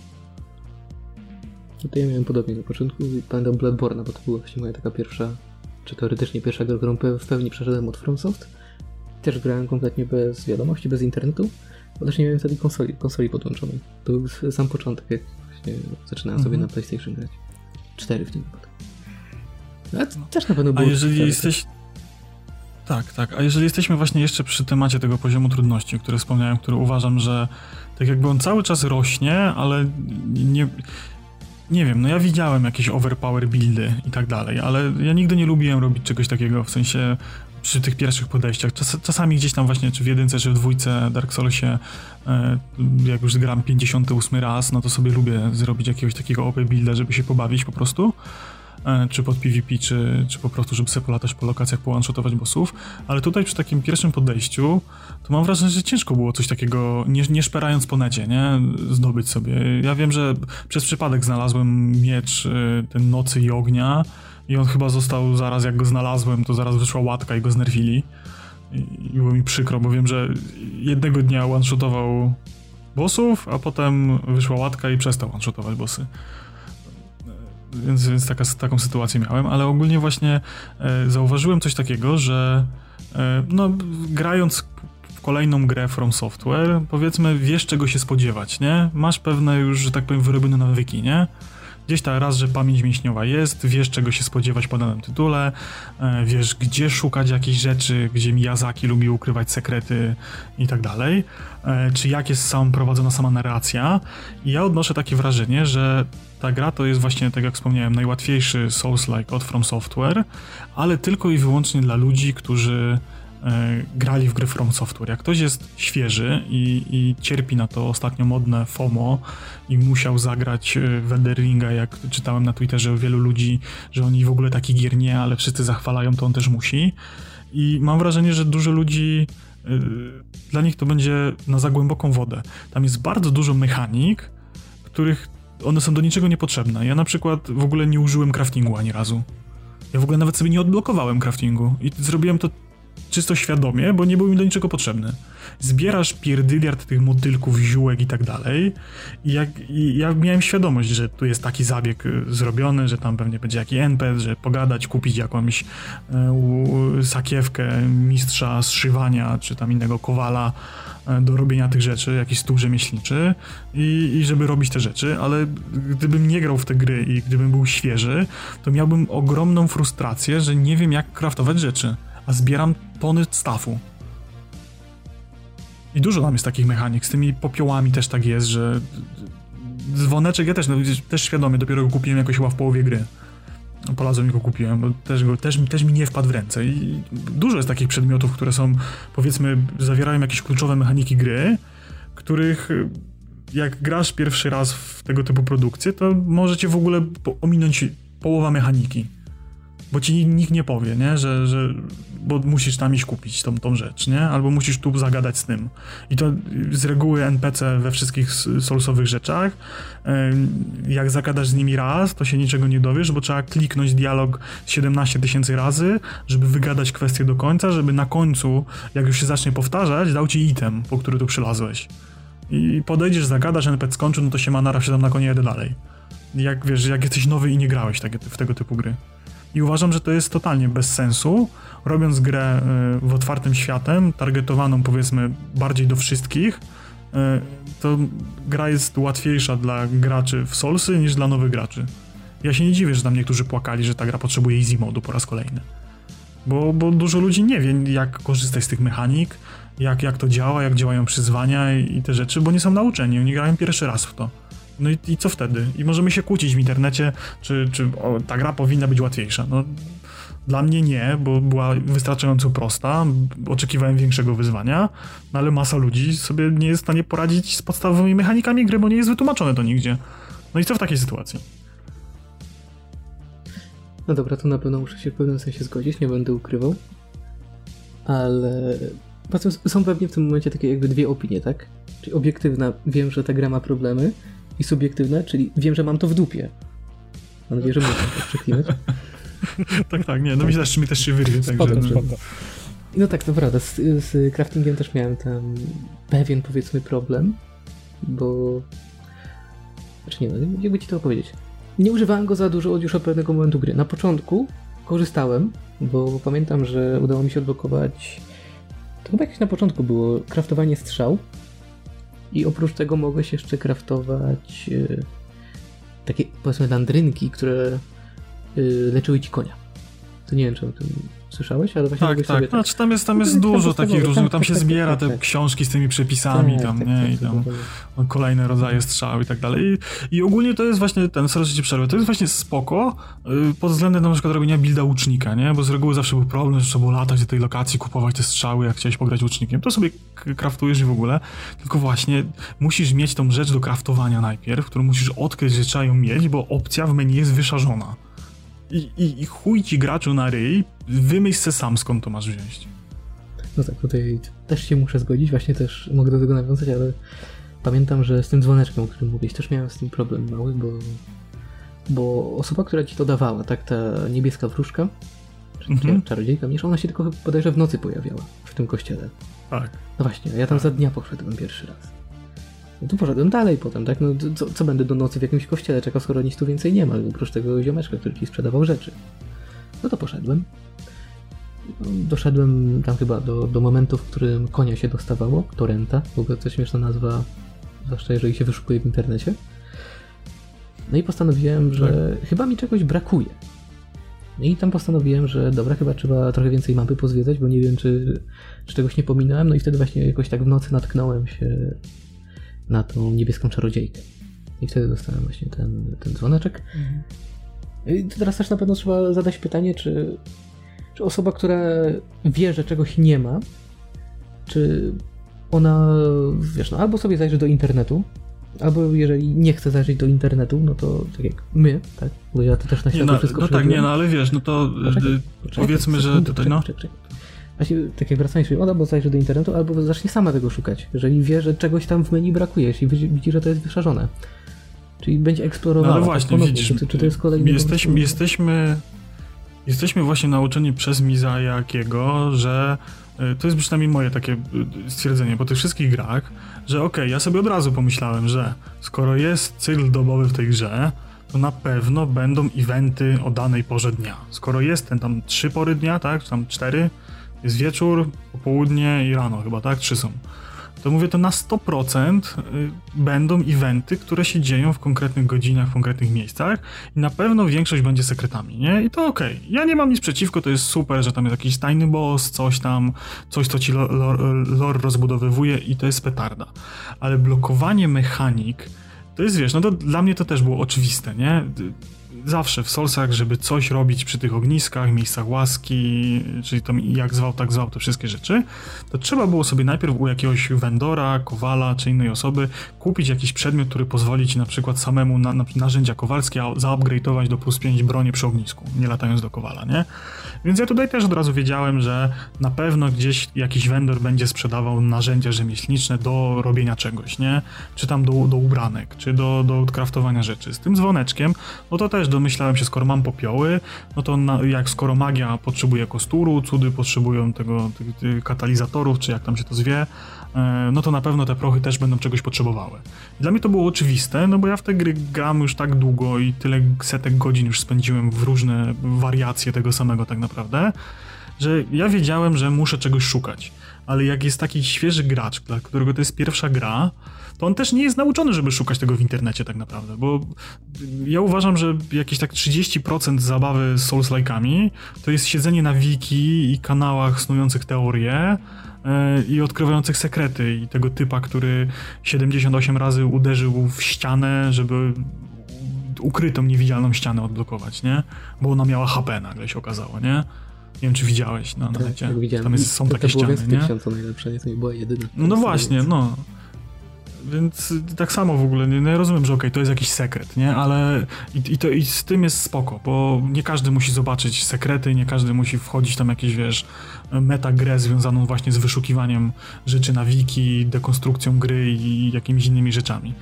No to ja miałem podobnie na początku i pamiętam Bloodborne, bo to była właśnie moja taka pierwsza, czy teoretycznie pierwsza gra, którą w pełni przeszedłem od FromSoft. Też grałem kompletnie bez wiadomości, bez internetu, bo też nie miałem wtedy konsoli, konsoli podłączonej. To był sam początek, jak właśnie zaczynałem sobie Mhm. na PlayStation grać. Cztery w tym wypadku. No, ale to też na pewno A było jeżeli ciekawe. jesteś... Tak, tak. A jeżeli jesteśmy właśnie jeszcze przy temacie tego poziomu trudności, o którym wspomniałem, który uważam, że tak jakby on cały czas rośnie, ale nie... Nie wiem, no ja widziałem jakieś overpower buildy i tak dalej, ale ja nigdy nie lubiłem robić czegoś takiego, w sensie przy tych pierwszych podejściach. Czas, czasami gdzieś tam właśnie, czy w jedynce, czy w dwójce Dark Soulsie, jak już gram 58 raz, no to sobie lubię zrobić jakiegoś takiego OP builda, żeby się pobawić po prostu. e, czy pod PvP, czy, czy po prostu, żeby sobie polatać po lokacjach, połanszotować bossów, ale tutaj przy takim pierwszym podejściu, to mam wrażenie, że ciężko było coś takiego, nie, nie szperając po necie, nie, zdobyć sobie. Ja wiem, że przez przypadek znalazłem miecz e, ten nocy i ognia i on chyba został zaraz, jak go znalazłem, to zaraz wyszła łatka i go znerfili. I było mi przykro, bo wiem, że jednego dnia one-shotował bossów, a potem wyszła łatka i przestał one-shotować bossy. Więc, więc taka, taką sytuację miałem, ale ogólnie właśnie e, zauważyłem coś takiego, że e, no, grając w kolejną grę From Software, powiedzmy, wiesz czego się spodziewać, nie? Masz pewne już, że tak powiem, wyrobione nawyki, nie? Gdzieś ta raz, że pamięć mięśniowa jest, wiesz czego się spodziewać po danym tytule, e, wiesz gdzie szukać jakichś rzeczy, gdzie Miyazaki lubi ukrywać sekrety i tak dalej, e, czy jak jest sam prowadzona sama narracja. I ja odnoszę takie wrażenie, że ta gra to jest właśnie, tak jak wspomniałem, najłatwiejszy Souls-like od From Software, ale tylko i wyłącznie dla ludzi, którzy grali w gry From Software. Jak ktoś jest świeży i, i, cierpi na to ostatnio modne FOMO i musiał zagrać e, w Ringa, jak czytałem na Twitterze wielu ludzi, że oni w ogóle taki gier nie, ale wszyscy zachwalają, to on też musi. I mam wrażenie, że dużo ludzi yy, dla nich to będzie na za głęboką wodę. Tam jest bardzo dużo mechanik, których one są do niczego niepotrzebne. Ja na przykład w ogóle nie użyłem craftingu ani razu. Ja w ogóle nawet sobie nie odblokowałem craftingu i zrobiłem to czysto świadomie, bo nie był mi do niczego potrzebny. Zbierasz pierdyliard tych motylków, ziółek i tak dalej. I, jak, i ja miałem świadomość, że tu jest taki zabieg y, zrobiony, że tam pewnie będzie jakiś NPC, że pogadać, kupić jakąś e, sakiewkę mistrza zszywania, czy tam innego kowala e, do robienia tych rzeczy, jakiś stół rzemieślniczy i, i żeby robić te rzeczy, ale gdybym nie grał w te gry i gdybym był świeży, to miałbym ogromną frustrację, że nie wiem jak kraftować rzeczy a zbieram tony stafu. I dużo tam jest takich mechanik, z tymi popiołami też tak jest, że dzwoneczek ja też, no, też świadomie, dopiero go kupiłem jakoś chyba w połowie gry. Polazłem go kupiłem, bo też, go, też, też mi nie wpadł w ręce. I dużo jest takich przedmiotów, które są, powiedzmy, zawierają jakieś kluczowe mechaniki gry, których jak grasz pierwszy raz w tego typu produkcję, to możecie w ogóle ominąć połowa mechaniki bo ci nikt nie powie, nie? Że, że bo musisz tam iść kupić tą, tą rzecz, nie? Albo musisz tu zagadać z tym. I to z reguły NPC we wszystkich solsowych rzeczach, jak zagadasz z nimi raz, to się niczego nie dowiesz, bo trzeba kliknąć dialog 17 tysięcy razy, żeby wygadać kwestię do końca, żeby na końcu, jak już się zacznie powtarzać, dał ci item, po który tu przylazłeś. I podejdziesz, zagadasz, NPC skończy, no to się ma nara się tam na konie jedę dalej. Jak wiesz, jak jesteś nowy i nie grałeś w tego typu gry. I uważam, że to jest totalnie bez sensu, robiąc grę y, w otwartym światem, targetowaną powiedzmy bardziej do wszystkich, y, to gra jest łatwiejsza dla graczy w Soulsy niż dla nowych graczy. Ja się nie dziwię, że tam niektórzy płakali, że ta gra potrzebuje easy modu po raz kolejny. Bo, bo dużo ludzi nie wie, jak korzystać z tych mechanik, jak, jak to działa, jak działają przyzwania i, i te rzeczy, bo nie są nauczeni, oni grają pierwszy raz w to. No i, i co wtedy? I możemy się kłócić w internecie, czy, czy o, ta gra powinna być łatwiejsza. No, dla mnie nie, bo była wystarczająco prosta, oczekiwałem większego wyzwania, no ale masa ludzi sobie nie jest w stanie poradzić z podstawowymi mechanikami gry, bo nie jest wytłumaczone to nigdzie. No i co w takiej sytuacji? No dobra, to na pewno muszę się w pewnym sensie zgodzić, nie będę ukrywał. Ale są pewnie w tym momencie takie jakby dwie opinie, tak? Czyli obiektywna, wiem, że ta gra ma problemy, i subiektywne, czyli wiem, że mam to w dupie. Mam nadzieję, że można to przeklinać. tak, tak, nie, no mi też, mi też się wyrwie, także... No. no tak, to prawda, z, z craftingiem też miałem tam pewien, powiedzmy, problem, bo... Znaczy nie, no, jakby ci to opowiedzieć. Nie używałem go za dużo od już od pewnego momentu gry. Na początku korzystałem, bo pamiętam, że udało mi się odblokować... To chyba jakieś na początku było kraftowanie strzał, i oprócz tego mogłeś jeszcze kraftować yy, takie powiedzmy landrynki, które yy, leczyły ci konia. To nie wiem, czy o tym słyszałeś, ale właśnie tak, tak. Sobie, tak. Znaczy, tam jest, tam jest dużo takich różnych, tam się tak, zbiera tak, te książki z tymi przepisami, tam, nie, i tam kolejne rodzaje strzał i tak dalej. I, I, ogólnie to jest właśnie ten, sorry, ci przerwę, to jest właśnie spoko y, pod względem na przykład robienia builda łucznika, nie, bo z reguły zawsze był problem, że trzeba było latać do tej lokacji, kupować te strzały, jak chciałeś pograć łucznikiem. To sobie kraftujesz i w ogóle, tylko właśnie musisz mieć tą rzecz do kraftowania najpierw, którą musisz odkryć, że trzeba ją mieć, bo opcja w menu jest wyszarzona. I, i, I chuj ci graczu na ryj, wymyśl se sam skąd to masz wziąć. No tak, tutaj też się muszę zgodzić, właśnie też mogę do tego nawiązać, ale pamiętam, że z tym dzwoneczkiem, o którym mówisz, też miałem z tym problem mały, bo, bo osoba, która ci to dawała, tak, ta niebieska wróżka, czy mhm. czarodziejka, mniejsza, ona się tylko bodajże w nocy pojawiała w tym kościele. Tak. No właśnie, ja tam za dnia poszedłem pierwszy raz. No to poszedłem dalej potem, tak? No co, co, będę do nocy w jakimś kościele czekał, skoro nic tu więcej nie ma, oprócz tego ziomeczka, który ci sprzedawał rzeczy. No to poszedłem. No, doszedłem tam chyba do, do momentu, w którym konia się dostawało, torrenta, w ogóle to śmieszna nazwa, zwłaszcza jeżeli się wyszukuje w internecie. No i postanowiłem, że tak. chyba mi czegoś brakuje. No i tam postanowiłem, że dobra, chyba trzeba trochę więcej mapy pozwiedzać, bo nie wiem, czy, czy czegoś nie pominąłem. No i wtedy właśnie jakoś tak w nocy natknąłem się na tą niebieską czarodziejkę. I wtedy dostałem właśnie ten, ten dzwoneczek. Mhm. I teraz też na pewno trzeba zadać pytanie, czy, czy osoba, która wie, że czegoś nie ma, czy ona, wiesz, no albo sobie zajrzy do internetu, albo jeżeli nie chce zajrzeć do internetu, no to tak jak my, tak? Bo ja to też na świat no, wszystko No tak, nie, no ale wiesz, no to poczekaj, poczekaj, powiedzmy, że tutaj, no. Poczekaj, Właśnie, tak jak wracając, ona albo zajrzy do internetu, albo zacznie sama tego szukać, jeżeli wie, że czegoś tam w menu brakuje, jeśli widzi, że to jest wyszarzone. Czyli będzie eksplorowała. No ale właśnie, ponownie, widzisz, czy, czy to jest kolejny jesteśmy, jesteśmy, jesteśmy właśnie nauczeni przez Mizajakiego, że y, to jest przynajmniej moje takie y, stwierdzenie po tych wszystkich grach, że okej, okay, ja sobie od razu pomyślałem, że skoro jest cykl dobowy w tej grze, to na pewno będą eventy o danej porze dnia. Skoro jest ten tam trzy pory dnia, tak, czy tam cztery, jest wieczór, popołudnie i rano chyba, tak? Trzy są. To mówię, to na 100% y, będą eventy, które się dzieją w konkretnych godzinach, w konkretnych miejscach i na pewno większość będzie sekretami, nie? I to okej. Okay. Ja nie mam nic przeciwko, to jest super, że tam jest jakiś tajny boss, coś tam, coś, co ci lore, rozbudowywuje i to jest petarda. Ale blokowanie mechanik, to jest, wiesz, no to dla mnie to też było oczywiste, nie? Zawsze w Soulsach, żeby coś robić przy tych ogniskach, miejscach łaski, czyli tam jak zwał, tak zwał, te wszystkie rzeczy, to trzeba było sobie najpierw u jakiegoś vendora, kowala czy innej osoby kupić jakiś przedmiot, który pozwoli ci na przykład samemu na, na narzędzia kowalskie zaupgrade'ować do plus 5 broni przy ognisku, nie latając do kowala, nie? Więc ja tutaj też od razu wiedziałem, że na pewno gdzieś jakiś vendor będzie sprzedawał narzędzia rzemieślnicze do robienia czegoś, nie? Czy tam do, do ubranek, czy do, do kraftowania rzeczy. Z tym dzwoneczkiem, no to też domyślałem się, skoro mam popioły, no to na, jak skoro magia potrzebuje kosturu, cudy potrzebują tego tych, tych katalizatorów, czy jak tam się to zwie, e, no to na pewno te prochy też będą czegoś potrzebowały. Dla mnie to było oczywiste, no bo ja w te gry gram już tak długo i tyle setek godzin już spędziłem w różne wariacje tego samego tak naprawdę, że ja wiedziałem, że muszę czegoś szukać. Ale jak jest taki świeży gracz, dla którego to jest pierwsza gra, to on też nie jest nauczony, żeby szukać tego w internecie tak naprawdę, bo ja uważam, że jakieś tak 30% zabawy z Souls-like'ami to jest siedzenie na wiki i kanałach snujących teorie yy, i odkrywających sekrety i tego typa, który 78 razy uderzył w ścianę, żeby ukrytą, niewidzialną ścianę odblokować, nie? Bo ona miała HP nagle się okazało, nie? Nie wiem, czy widziałeś na, tak, necie. Tak, widziałem. Tam jest, są to, takie to ściany, nie? To najlepsze, nie? To nie była jedyna. No właśnie, no. Więc tak samo w ogóle, nie, no rozumiem, że okej, okay, to jest jakiś sekret, nie? Ale i, i, to, i z tym jest spoko, bo nie każdy musi zobaczyć sekrety, nie każdy musi wchodzić tam jakieś, wiesz, metagrę związaną właśnie z wyszukiwaniem rzeczy na wiki, dekonstrukcją gry i jakimiś innymi rzeczami.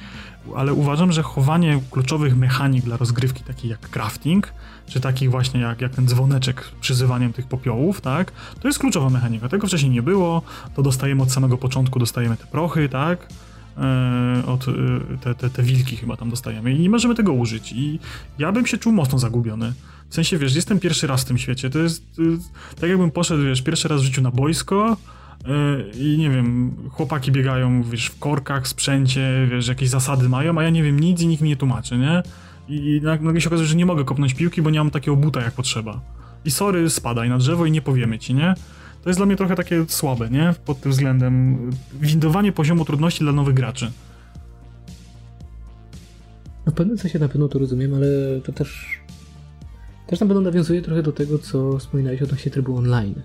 Ale uważam, że chowanie kluczowych mechanik dla rozgrywki, takich jak crafting, czy takich właśnie jak, jak ten dzwoneczek przyzywaniem tych popiołów, tak? To jest kluczowa mechanika. Tego wcześniej nie było, to dostajemy od samego początku, dostajemy te prochy, tak? E, od e, te, te, te wilki chyba tam dostajemy i nie możemy tego użyć i ja bym się czuł mocno zagubiony. W sensie, wiesz, jestem pierwszy raz w tym świecie, to jest tak jakbym poszedł, wiesz, pierwszy raz w życiu na boisko e, i nie wiem, chłopaki biegają, wiesz, w korkach, sprzęcie, wiesz, jakieś zasady mają, a ja nie wiem nic i nikt mi nie tłumaczy, nie? I nagle się okazuje, że nie mogę kopnąć piłki, bo nie mam takiego buta jak potrzeba. I sorry, spadaj na drzewo i nie powiemy ci, nie? To jest dla mnie trochę takie słabe, nie? Pod tym względem windowanie poziomu trudności dla nowych graczy. No w pewnym sensie na pewno to rozumiem, ale to też też na pewno nawiązuje trochę do tego, co wspominałeś odnośnie trybu online.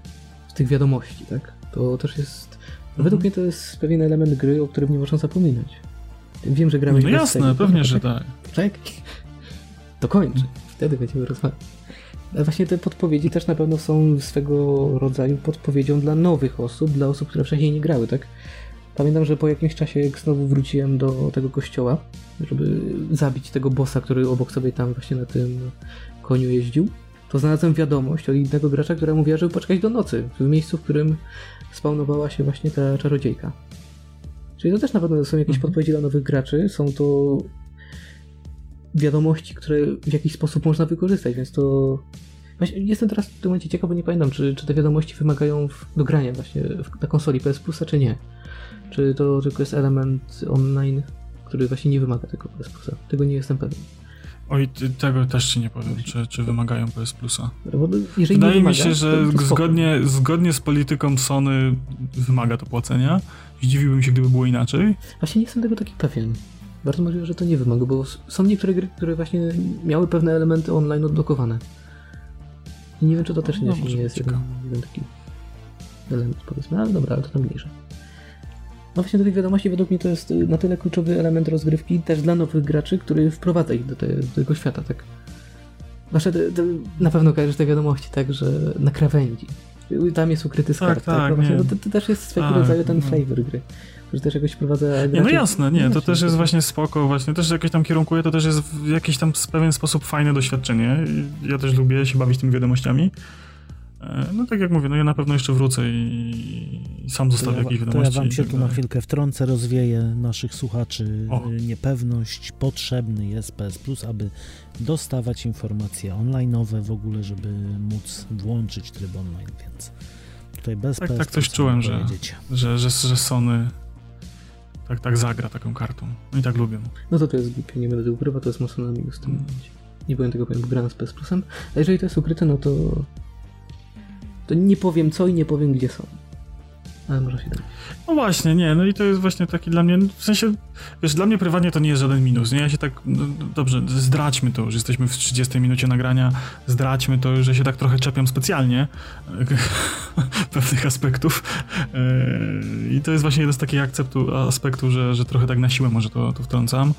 Z tych wiadomości, tak? To też jest... Mhm. Według mnie to jest pewien element gry, o którym nie można zapominać. Wiem, że gramy... No jasne, pewnie, że tak. Tak? To kończy. Wtedy będziemy rozmawiać. Właśnie te podpowiedzi też na pewno są swego rodzaju podpowiedzią dla nowych osób, dla osób, które wcześniej nie grały, tak? Pamiętam, że po jakimś czasie, jak znowu wróciłem do tego kościoła, żeby zabić tego bossa, który obok sobie tam właśnie na tym koniu jeździł, to znalazłem wiadomość od innego gracza, która mówiła, żeby poczekać do nocy, w miejscu, w którym spawnowała się właśnie ta czarodziejka. Czyli to też na pewno są jakieś mhm. podpowiedzi dla nowych graczy, są to wiadomości, które w jakiś sposób można wykorzystać, więc to... Właśnie jestem teraz w tym momencie ciekaw, bo nie pamiętam, czy, czy te wiadomości wymagają w, do grania właśnie na konsoli PS Plusa, czy nie. Czy to tylko jest element online, który właśnie nie wymaga tego PS Plusa. Tego nie jestem pewien. Oj, tego też ci nie powiem, czy, czy wymagają PS Plusa. Jeżeli Wydaje wymaga, mi się, że zgodnie, zgodnie z polityką Sony wymaga to płacenia. Zdziwiłbym się, gdyby było inaczej. Właśnie nie jestem tego taki pewien. Bardzo możliwe, że to nie wymaga, bo są niektóre gry, które właśnie miały pewne elementy online odblokowane. I nie wiem, czy to też no, nie, nie jest jeden, jeden, taki element, powiedzmy, ale dobra, ale to tam mniejsze. No właśnie do tych wiadomości według mnie to jest y, na tyle kluczowy element rozgrywki też dla nowych graczy, który wprowadza ich do, te, do tego świata, tak. Znaczy, to, to na pewno kojarzysz te wiadomości, tak, że na krawędzi. Tam jest ukryty skarb, tak? tak, tak no właśnie, no to, to, też jest swego tak, rodzaju ten no. flavor gry. Że też jakoś wprowadza. No jasne, nie, to też jest właśnie spoko, właśnie też jakieś tam kierunkuje, to też jest w jakiś tam pewien sposób fajne doświadczenie. Ja też lubię się bawić tymi wiadomościami. E, no tak jak mówię, no ja na pewno jeszcze wrócę i, i sam zostawię ja, jakieś wiadomości. To ja wam się tak tu na chwilkę wtrącę, rozwieję naszych słuchaczy o. niepewność. Potrzebny jest PS Plus, aby dostawać informacje online'owe w ogóle, żeby móc włączyć tryb online, więc tutaj bez tak, PS Tak coś czułem, że, że, że, że Sony tak, tak zagra taką kartą. No i tak lubię. No to to jest głupie, nie będę ukrywał, to jest mocno na minus w tym mm. momencie. Nie byłem tego pewien, bo z PS Plusem, a jeżeli to jest ukryte, no to to nie powiem co i nie powiem gdzie są. Ale może się da. No właśnie, nie, no i to jest właśnie taki dla mnie, w sensie, wiesz, dla mnie prywatnie to nie jest żaden minus, nie? Ja się tak, no, dobrze, zdradźmy to, że jesteśmy w 30 minucie nagrania, zdradźmy to, że się tak trochę czepiam specjalnie pewnych aspektów yy, i to jest właśnie jeden z takich akceptu, aspektów, że, że trochę tak na siłę może to, to wtrącam.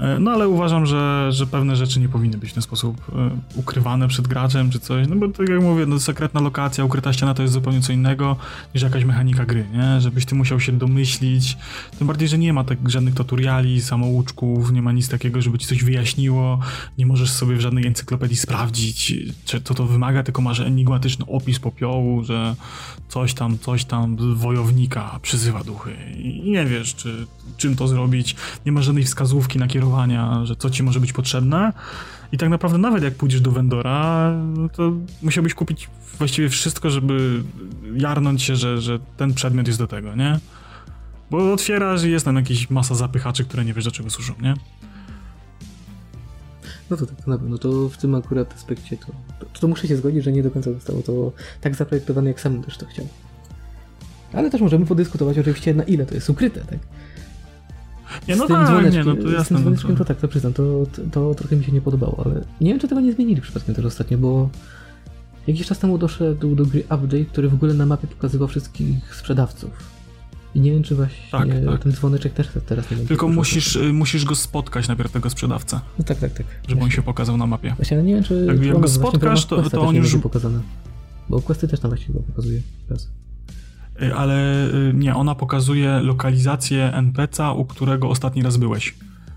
E, no ale uważam, że, że pewne rzeczy nie powinny być w ten sposób e, ukrywane przed graczem czy coś, no bo tak jak mówię, no sekretna lokacja, ukryta ściana to jest zupełnie co innego niż jakaś mechanika gry, nie? Żebyś ty musiał się domyślić, tym bardziej, że nie ma tak żadnych tutoriali, samouczków, nie ma nic takiego, żeby ci coś wyjaśniło, nie możesz sobie w żadnej encyklopedii sprawdzić, czy to to wymaga, tylko masz enigmatyczny opis popiołu, że coś tam, coś tam wojownika przyzywa duchy. I nie wiesz, czy, czym to zrobić, nie ma żadnej wskazówki na kierowanie że co ci może być potrzebne. I tak naprawdę nawet jak pójdziesz do vendora, to musiałbyś kupić właściwie wszystko, żeby jarnąć się, że, że ten przedmiot jest do tego, nie? Bo otwierasz i jest tam jakieś masa zapychaczy, które nie wiesz do czego służą, nie? No to tak, na pewno to w tym akurat aspekcie to, to, to, muszę się zgodzić, że nie do końca zostało to tak zaprojektowane, jak sam też to chciał. Ale też możemy podyskutować oczywiście na ile to jest ukryte, tak? Nie, no tak, nie, no to jasne. Z tym no to... to tak, to przyznam, to, to, to, trochę mi się nie podobało, ale nie wiem, czy tego nie zmienili przypadkiem też ostatnio, bo jakiś czas temu doszedł do gry update, który w ogóle na mapie pokazywał wszystkich sprzedawców. I nie wiem, czy właśnie tak, tak. ten dzwoneczek też teraz nie będzie. Tylko musisz, y, musisz go spotkać najpierw tego sprzedawcę. No tak, tak, tak. Żeby on się pokazał na mapie. Właśnie, ale nie wiem, czy... Jak, jak go spotkasz, to, to on już... pokazane. Bo questy też tam właściwie go pokazuje teraz. Y, ale y, nie, ona pokazuje lokalizację NPC'a, u którego ostatni raz byłeś.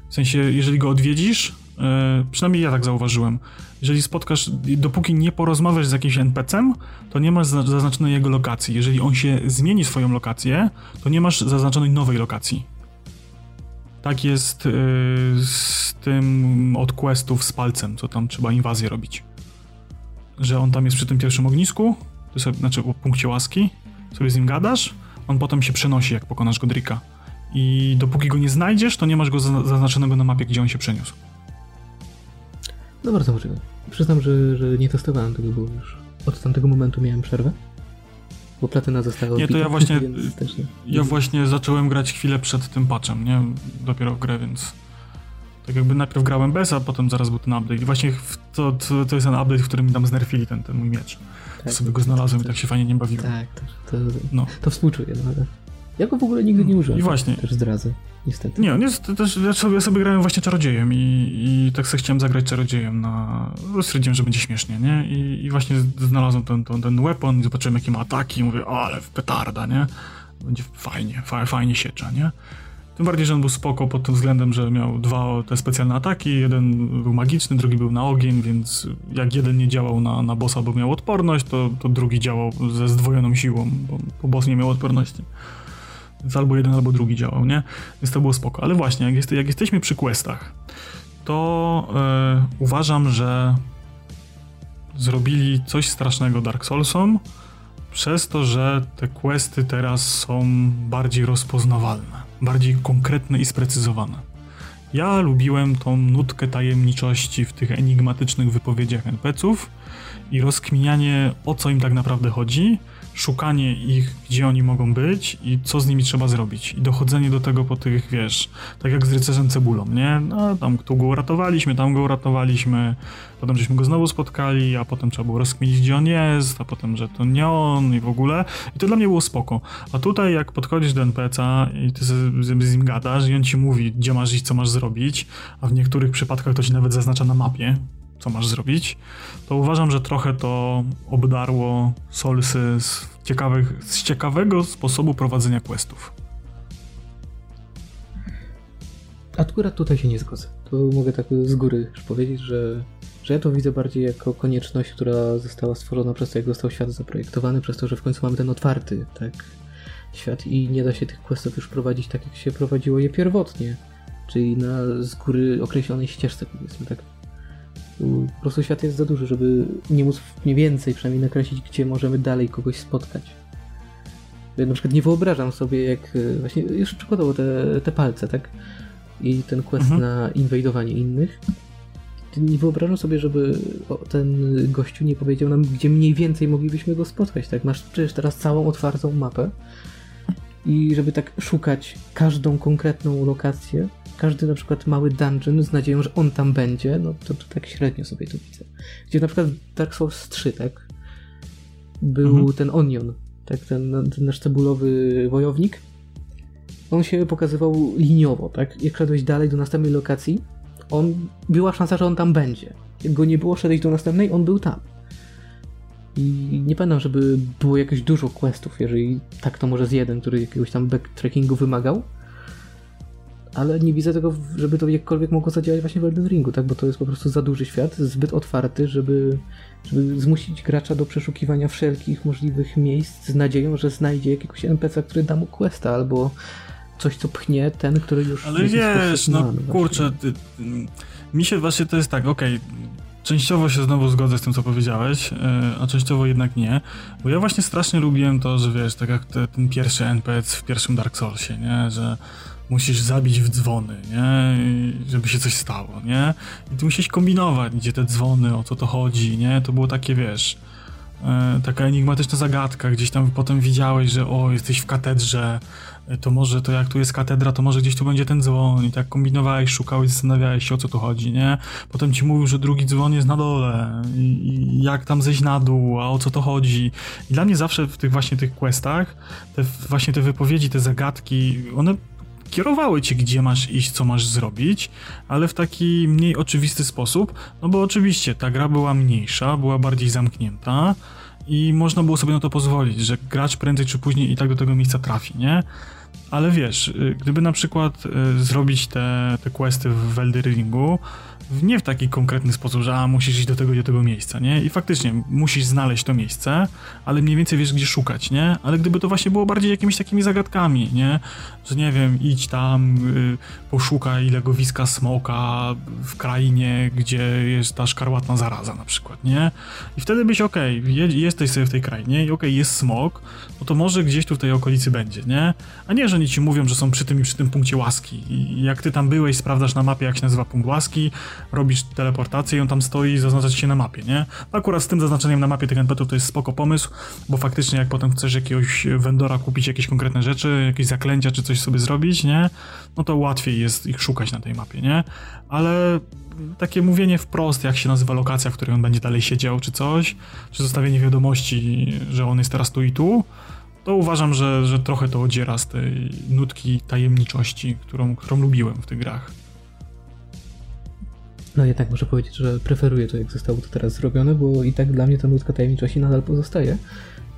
W sensie, jeżeli go odwiedzisz, y, przynajmniej ja tak zauważyłem, jeżeli spotkasz, dopóki nie porozmawiasz z jakimś NPC-em, to nie masz zaznaczonej jego lokacji. Jeżeli on się zmieni swoją lokację, to nie masz zaznaczonej nowej lokacji. Tak jest z tym od questów z palcem, co tam trzeba inwazję robić. Że on tam jest przy tym pierwszym ognisku, to jest, znaczy o punkcie łaski, sobie z nim gadasz, on potem się przenosi, jak pokonasz Godrika. I dopóki go nie znajdziesz, to nie masz go zaznaczonego na mapie, gdzie on się przeniósł. No bardzo możliwe. Przyznam, że, że nie testowałem tego, bo już od tamtego momentu miałem przerwę. Bo platyna została Nie, to ja właśnie, ja właśnie zacząłem grać chwilę przed tym patchem, nie? Dopiero w grę, więc... Tak jakby najpierw grałem bez, a potem zaraz był ten update. I właśnie to, to, to jest ten update, w którym mi tam znerfili ten, ten mój miecz tak, sobie go znalazłem i tak się fajnie nie bawiłem. Tak, to, to, no. to współczuję. No, Ja go w ogóle nigdy nie użyłem. I właśnie. Też zdradzę, niestety. Nie, on jest też, ja sobie, ja sobie grałem właśnie czarodziejem i, i tak sobie chciałem zagrać czarodziejem na... Stwierdziłem, że będzie śmiesznie, nie? I, i właśnie znalazłem ten, ten, ten weapon i zobaczyłem, jakie ma ataki i mówię, o, ale w petarda, nie? Będzie fajnie, fa, fajnie siecza, nie? Tym bardziej, że on był spoko pod tym względem, że miał dwa te specjalne ataki. Jeden był magiczny, drugi był na ogień, więc jak jeden nie działał na, na bossa, bo miał odporność, to, to drugi działał ze zdwojoną siłą, bo, bo boss nie miał odporności. Więc albo jeden, albo drugi działał, nie? Więc to było spoko. Ale właśnie, jak, jest, jak jesteśmy przy questach, to e, uważam, że zrobili coś strasznego Dark Soulsom przez to, że te questy teraz są bardziej rozpoznawalne, bardziej konkretne i sprecyzowane. Ja lubiłem tą nutkę tajemniczości w tych enigmatycznych wypowiedziach NPC-ów i rozkminianie o co im tak naprawdę chodzi, szukanie ich, gdzie oni mogą być i co z nimi trzeba zrobić. I dochodzenie do tego po tych, wiesz, tak jak z rycerzem cebulą, nie? No, tam tu go uratowaliśmy, tam go uratowaliśmy, potem żeśmy go znowu spotkali, a potem trzeba było rozkminić, gdzie on jest, a potem, że to nie on i w ogóle. I to dla mnie było spoko. A tutaj, jak podchodzisz do NPC-a i ty z, z nim gadasz i on ci mówi, gdzie masz iść, co masz zrobić, a w niektórych przypadkach to ci nawet zaznacza na mapie, co masz zrobić, to uważam, że trochę to obdarło Solsy z, ciekawych, z ciekawego sposobu prowadzenia questów. Akurat tutaj się nie zgodzę. To mogę tak z góry powiedzieć, że, że ja to widzę bardziej jako konieczność, która została stworzona przez to, jak został świat zaprojektowany, przez to, że w końcu mamy ten otwarty tak, świat i nie da się tych questów już prowadzić tak, jak się prowadziło je pierwotnie. Czyli na z góry określonej ścieżce, powiedzmy tak. Po prostu świat jest za duży, żeby nie móc mniej więcej przynajmniej nakreślić, gdzie możemy dalej kogoś spotkać. Ja na przykład nie wyobrażam sobie, jak e, właśnie już przykładowo te, te palce, tak? I ten quest mhm. na inwajdowanie innych. Nie wyobrażam sobie, żeby ten gościu nie powiedział nam, gdzie mniej więcej moglibyśmy go spotkać, tak? Masz przecież teraz całą otwartą mapę i żeby tak szukać każdą konkretną lokację, każdy na przykład mały dungeon z nadzieją, że on tam będzie, no to, to tak średnio sobie to widzę. Gdzie na przykład w Dark Souls 3, tak? Był mhm. ten Onion, tak? Ten, ten nasz cebulowy wojownik. On się pokazywał liniowo, tak? Jak szedłeś dalej do następnej lokacji, on, była szansa, że on tam będzie. Jak go nie było, szedłeś do następnej, on był tam. I nie pamiętam, żeby było jakieś dużo questów, jeżeli tak to może z jeden, który jakiegoś tam backtrackingu wymagał ale nie widzę tego, żeby to jakkolwiek mogło zadziałać właśnie w Elden Ringu, tak? Bo to jest po prostu za duży świat, zbyt otwarty, żeby, żeby zmusić gracza do przeszukiwania wszelkich możliwych miejsc z nadzieją, że znajdzie jakiegoś NPC, który da mu questa, albo coś, co pchnie ten, który już... Ale wiesz, no kurczę, ty, mi się właśnie to jest tak, okej, okay, Częściowo się znowu zgodzę z tym, co powiedziałeś, e, a częściowo jednak nie, bo ja właśnie strasznie lubiłem to, że wiesz, tak jak te, ten pierwszy NPC w pierwszym Dark Soulsie, nie, że musisz zabić w dzwony, nie? Żeby się coś stało, nie? I ty musisz kombinować, gdzie te dzwony, o co to chodzi, nie? To było takie, wiesz, e, taka enigmatyczna zagadka, gdzieś tam potem widziałeś, że o, jesteś w katedrze, to może to jak tu jest katedra, to może gdzieś tu będzie ten dzwon i tak kombinowałeś, szukałeś, zastanawiałeś się o co tu chodzi, nie? Potem ci mówił, że drugi dzwon jest na dole i, jak tam zejść na dół, a o co to chodzi. I dla mnie zawsze w tych właśnie tych questach, te właśnie te wypowiedzi, te zagadki, one kierowały cię, gdzie masz iść, co masz zrobić, ale w taki mniej oczywisty sposób, no bo oczywiście ta gra była mniejsza, była bardziej zamknięta i można było sobie na to pozwolić, że gracz prędzej czy później i tak do tego miejsca trafi, nie? Ale wiesz, y, gdyby na przykład y, zrobić te, te questy w Elderingu, nie w taki konkretny sposób, że a, musisz iść do tego do tego miejsca, nie? I faktycznie musisz znaleźć to miejsce, ale mniej więcej wiesz, gdzie szukać, nie? Ale gdyby to właśnie było bardziej jakimiś takimi zagadkami, nie? Że nie wiem, idź tam, y, poszukaj legowiska smoka w krainie, gdzie jest ta szkarłatna zaraza na przykład, nie? I wtedy byś, okej, okay, jesteś sobie w tej krainie i okej, okay, jest smok, no to może gdzieś tu w tej okolicy będzie, nie? A nie, że oni ci mówią, że są przy tym i przy tym punkcie łaski. I jak ty tam byłeś, sprawdzasz na mapie, jak się nazywa punkt łaski, robisz teleportację i on tam stoi i zaznacza się na mapie, nie? Akurat z tym zaznaczeniem na mapie tych NPC-ów to jest spoko pomysł, bo faktycznie jak potem chcesz jakiegoś vendora kupić jakieś konkretne rzeczy, jakieś zaklęcia czy coś sobie zrobić, nie? No to łatwiej jest ich szukać na tej mapie, nie? Ale takie mówienie wprost, jak się nazywa lokacja, w której on będzie dalej siedział, czy coś, czy zostawienie wiadomości, że on jest teraz tu i tu, to uważam, że, że trochę to odziera z tej nutki tajemniczości, którą, którą lubiłem w tych grach. No jednak muszę powiedzieć, że preferuję to, jak zostało to teraz zrobione, bo i tak dla mnie ta nutka tajemniczości nadal pozostaje,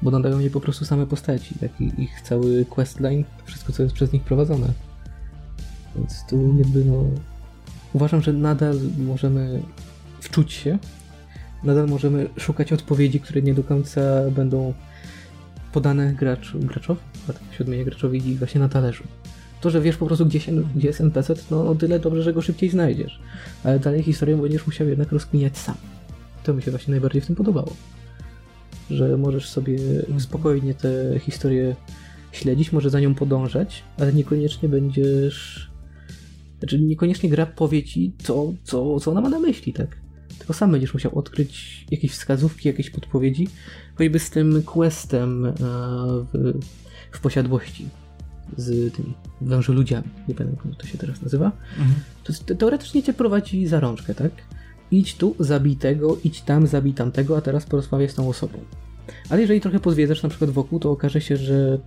bo nadają jej po prostu same postaci, jak i ich cały questline, wszystko co jest przez nich prowadzone. Więc tu jakby no... Uważam, że nadal możemy wczuć się, nadal możemy szukać odpowiedzi, które nie do końca będą podane graczu, graczowi, siódmej graczowi właśnie na talerzu. To, że wiesz po prostu, gdzie, się, gdzie jest NPC, no o tyle dobrze, że go szybciej znajdziesz. Ale dalej historię będziesz musiał jednak rozkminiać sam. To mi się właśnie najbardziej w tym podobało. Że możesz sobie spokojnie tę historię śledzić, może za nią podążać, ale niekoniecznie będziesz... Znaczy, niekoniecznie gra powie ci, co, co, co ona ma na myśli, tak? Tylko sam będziesz musiał odkryć jakieś wskazówki, jakieś podpowiedzi, choćby z tym questem e, w, w posiadłości z tymi wężoludziami, nie pamiętam jak to się teraz nazywa, mhm. to teoretycznie cię prowadzi za rączkę, tak? Idź tu, zabij tego, idź tam, zabij tamtego, a teraz porozmawiaj z tą osobą. Ale jeżeli trochę pozwiedzasz na przykład wokół, to okaże się, że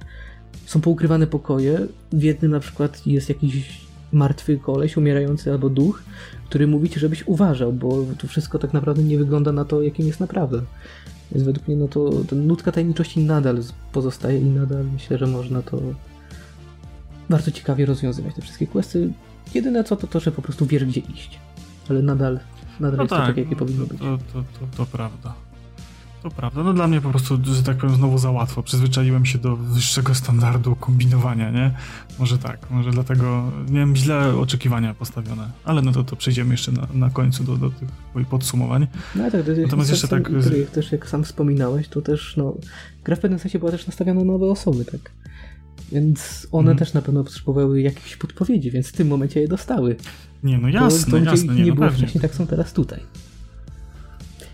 są poukrywane pokoje. W jednym na przykład jest jakiś martwy koleś, umierający albo duch, który mówi ci, żebyś uważał, bo to wszystko tak naprawdę nie wygląda na to, jakim jest naprawdę. Więc według mnie no to, to nutka tajemniczości nadal pozostaje i nadal myślę, że można to bardzo ciekawie rozwiązywać te wszystkie questy. Jedyne co to to, że po prostu wiesz gdzie iść. Ale nadal, nadal no jest tak, to tak, jakie powinno być. To, to, to, to prawda. To prawda. No dla mnie po prostu, że tak powiem, znowu za łatwo. Przyzwyczaiłem się do wyższego standardu kombinowania, nie? Może tak, może dlatego miałem źle oczekiwania postawione. Ale no to, to przejdziemy jeszcze na, na końcu do, do tych podsumowań. No tak, to Natomiast jeszcze tak... jak też jak sam wspominałeś, to też no, gra w pewnym sensie była też nastawiona na nowe osoby, tak? Więc one mm. też na pewno potrzebowały jakichś podpowiedzi, więc w tym momencie je dostały. Nie, no jasne, to, to jasne. Nie, nie no było pewnie. wcześniej, tak są teraz tutaj.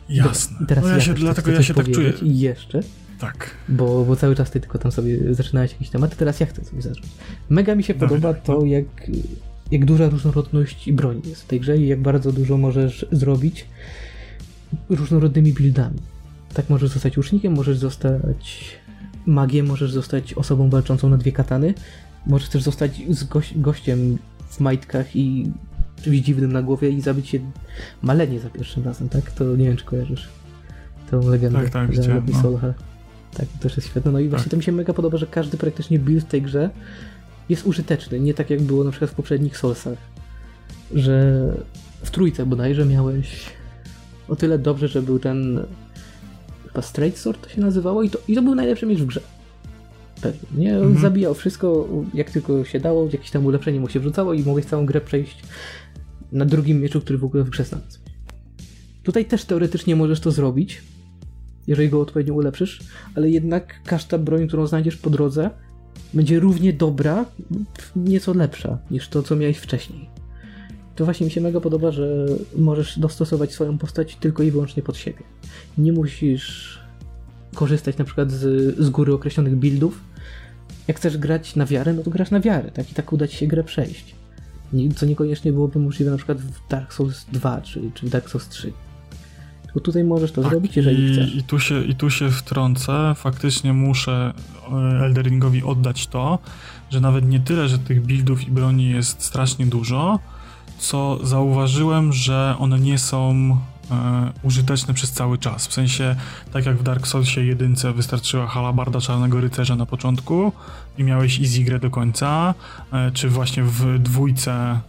Jasne. I teraz no ja, ja się, dlatego ja się tak czuję. I jeszcze. Tak. Bo, bo cały czas ty tylko tam sobie zaczynałeś jakieś tematy, teraz ja chcę sobie zacząć. Mega mi się Dobra, podoba to, no. jak, jak duża różnorodność broni jest w tej grze i jak bardzo dużo możesz zrobić różnorodnymi buildami. Tak możesz zostać łucznikiem, możesz zostać magiem, możesz zostać osobą walczącą na dwie katany, możesz też zostać z goś gościem w majtkach i czymś dziwnym na głowie i zabić się malenie za pierwszym razem, tak? To nie wiem, czy kojarzysz tą legendę. Tak, tak, widziałem, no. Tak, to też jest świetne. No i właśnie tak. to mi się mega podoba, że każdy praktycznie build w tej grze jest użyteczny. Nie tak jak było na przykład w poprzednich Soulsach, że w trójce bodajże miałeś o tyle dobrze, że był ten chyba Straight Sword to się nazywało i to, i to był najlepszy miecz w grze. Pewnie. Nie? Mhm. zabijał wszystko jak tylko się dało, jakieś tam ulepszenie mu się wrzucało i mogłeś całą grę przejść na drugim mieczu, który w ogóle w grze znalazł. Tutaj też teoretycznie możesz to zrobić, jeżeli go odpowiednio ulepszysz, ale jednak każda broń, którą znajdziesz po drodze, będzie równie dobra, nieco lepsza niż to, co miałeś wcześniej. To właśnie mi się mega podoba, że możesz dostosować swoją postać tylko i wyłącznie pod siebie. Nie musisz korzystać na przykład z, z góry określonych buildów. Jak chcesz grać na wiarę, no to grasz na wiarę, tak? I tak uda ci się grę przejść. Co niekoniecznie byłoby możliwe na przykład w Dark Souls 2 czy, czy w Dark Souls 3. Tylko tutaj możesz to tak, zrobić, jeżeli i, chcesz. I tu, się, I tu się wtrącę. Faktycznie muszę e, Elderingowi oddać to, że nawet nie tyle, że tych buildów i broni jest strasznie dużo, co zauważyłem, że one nie są e, użyteczne przez cały czas. W sensie, tak jak w Dark Soulsie jedynce wystarczyła halabarda Czarnego Rycerza na początku i miałeś easy grę do końca, e, czy właśnie w dwójce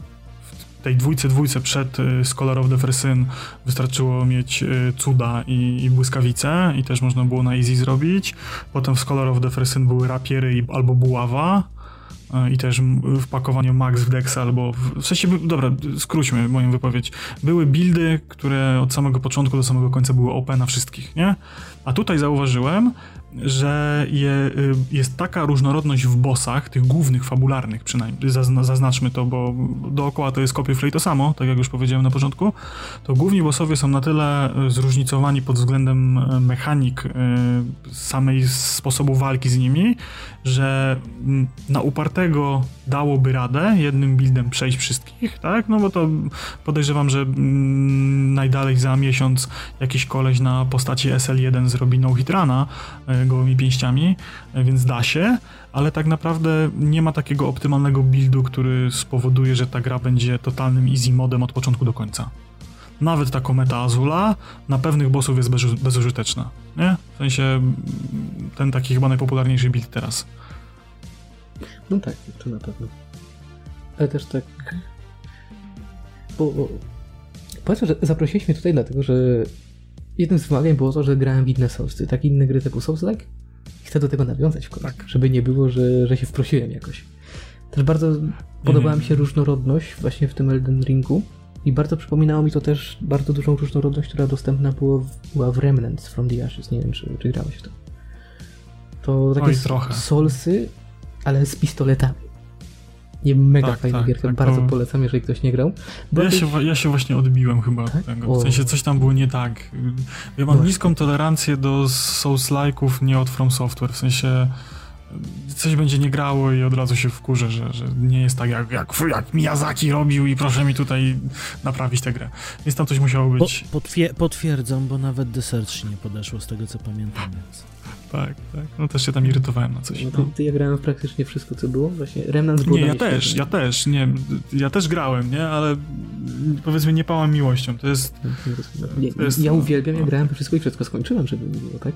tej dwójce, dwójce przed e, Scholar of the Fersin wystarczyło mieć e, cuda i, i błyskawice i też można było na easy zrobić. Potem w Scholar of the Fersin były rapiery i, albo buława E, i też wpakowanie max w Dex albo w, sensie, dobra, skróćmy moją wypowiedź. Były buildy, które od samego początku do samego końca były OP na wszystkich, nie? A tutaj zauważyłem, że je, y, jest taka różnorodność w bossach, tych głównych, fabularnych przynajmniej, zaznaczmy to, bo dookoła to jest copy to samo, tak jak już powiedziałem na początku, to główni bossowie są na tyle y, zróżnicowani pod względem y, mechanik samej sposobu walki z nimi, że mm, na upartego dałoby radę jednym buildem przejść wszystkich, tak? No bo to podejrzewam, że mm, najdalej za miesiąc jakiś koleś na postaci SL1 zrobi no hitrana, gołymi pięściami, więc da się, ale tak naprawdę nie ma takiego optymalnego buildu, który spowoduje, że ta gra będzie totalnym easy modem od początku do końca. Nawet ta kometa Azula na pewnych bossów jest bez, bezużyteczna, nie? W sensie ten taki chyba najpopularniejszy build teraz. No tak, to na pewno. Ale też tak... Bo, bo... Powiedzmy, że zaprosiliśmy tutaj dlatego, że jednym z wymagań było to, że grałem w inne Soulsy, tak inne gry typu Souls-like. Chcę do tego nawiązać w końcu, tak. żeby nie było, że, że się wprosiłem jakoś. Też bardzo podobała mi się różnorodność właśnie w tym Elden Ringu i bardzo przypominało mi to też bardzo dużą różnorodność, która dostępna była w, była w Remnants from the Ashes. Nie wiem, czy, czy grałeś w to. To takie Oj, trochę. Soulsy, ale z pistoletami. Nie mega tak, fajna tak, gierka, tak, bardzo to... polecam, jeżeli ktoś nie grał. Ja się, ja się właśnie odbiłem chyba tak? od tego. W sensie coś tam było nie tak. Ja mam niską tolerancję do Souls-like'ów nie od From Software, w sensie coś będzie nie grało i od razu się wkurzę, że, że nie jest tak jak, jak, jak Miyazaki robił i proszę mi tutaj naprawić tę grę. Więc tam coś musiało być. Po, potwierdzam, bo nawet Desert nie podeszło z tego co pamiętam. Więc tak, tak. No też się tam irytowałem na coś. No, no. Ty, ja grałem w praktycznie wszystko, co było. Właśnie Remnant był Nie, ja też, ja też, nie. Ja też grałem, nie? Ale powiedzmy nie pałam miłością. To jest... Nie, to jest ja uwielbiam, ja no. grałem wszystko i wszystko skończyłem, żeby było, tak?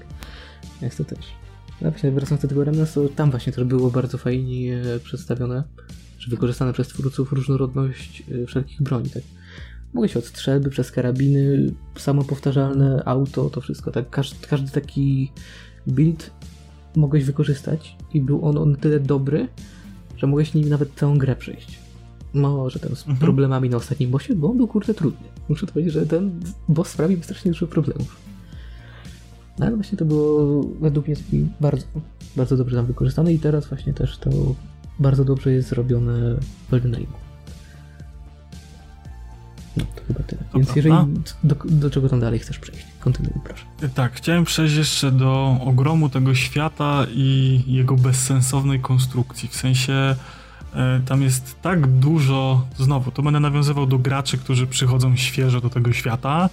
Jak to też. No właśnie, wracając do tego Remnant, to tam właśnie też było bardzo fajnie przedstawione, że wykorzystane przez twórców różnorodność e, wszelkich broni, tak? Mogę się od strzelby, przez karabiny, samopowtarzalne auto, to wszystko, tak? Każdy, każdy taki build mogłeś wykorzystać i był on on tyle dobry, że mogłeś nim nawet całą grę przejść. Może tam z mhm. problemami na ostatnim bossie, bo on był kurde trudny. Muszę powiedzieć, że ten boss sprawił mi strasznie dużo problemów. No ale właśnie to było według mnie bardzo, bardzo dobrze tam wykorzystane i teraz właśnie też to bardzo dobrze jest zrobione w Elden Ringu. No, to chyba tyle. Więc jeżeli do, do, czego tam dalej chcesz przejść? Kontynuuj, proszę. Tak, chciałem przejść jeszcze do ogromu tego świata i jego bezsensownej konstrukcji. W sensie e, tam jest tak dużo, znowu, to będę nawiązywał do graczy, którzy przychodzą świeżo do tego świata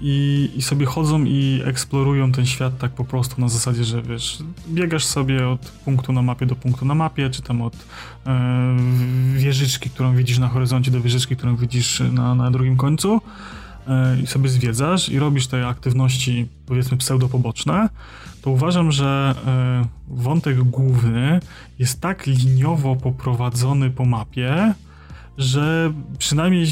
i, i sobie chodzą i eksplorują ten świat tak po prostu na zasadzie, że wiesz, biegasz sobie od punktu na mapie do punktu na mapie, czy tam od e, wieżyczki, którą widzisz na horyzoncie do wieżyczki, którą widzisz na, na drugim końcu i sobie zwiedzasz i robisz te aktywności powiedzmy pseudopoboczne, to uważam, że e, wątek główny jest tak liniowo poprowadzony po mapie, że przynajmniej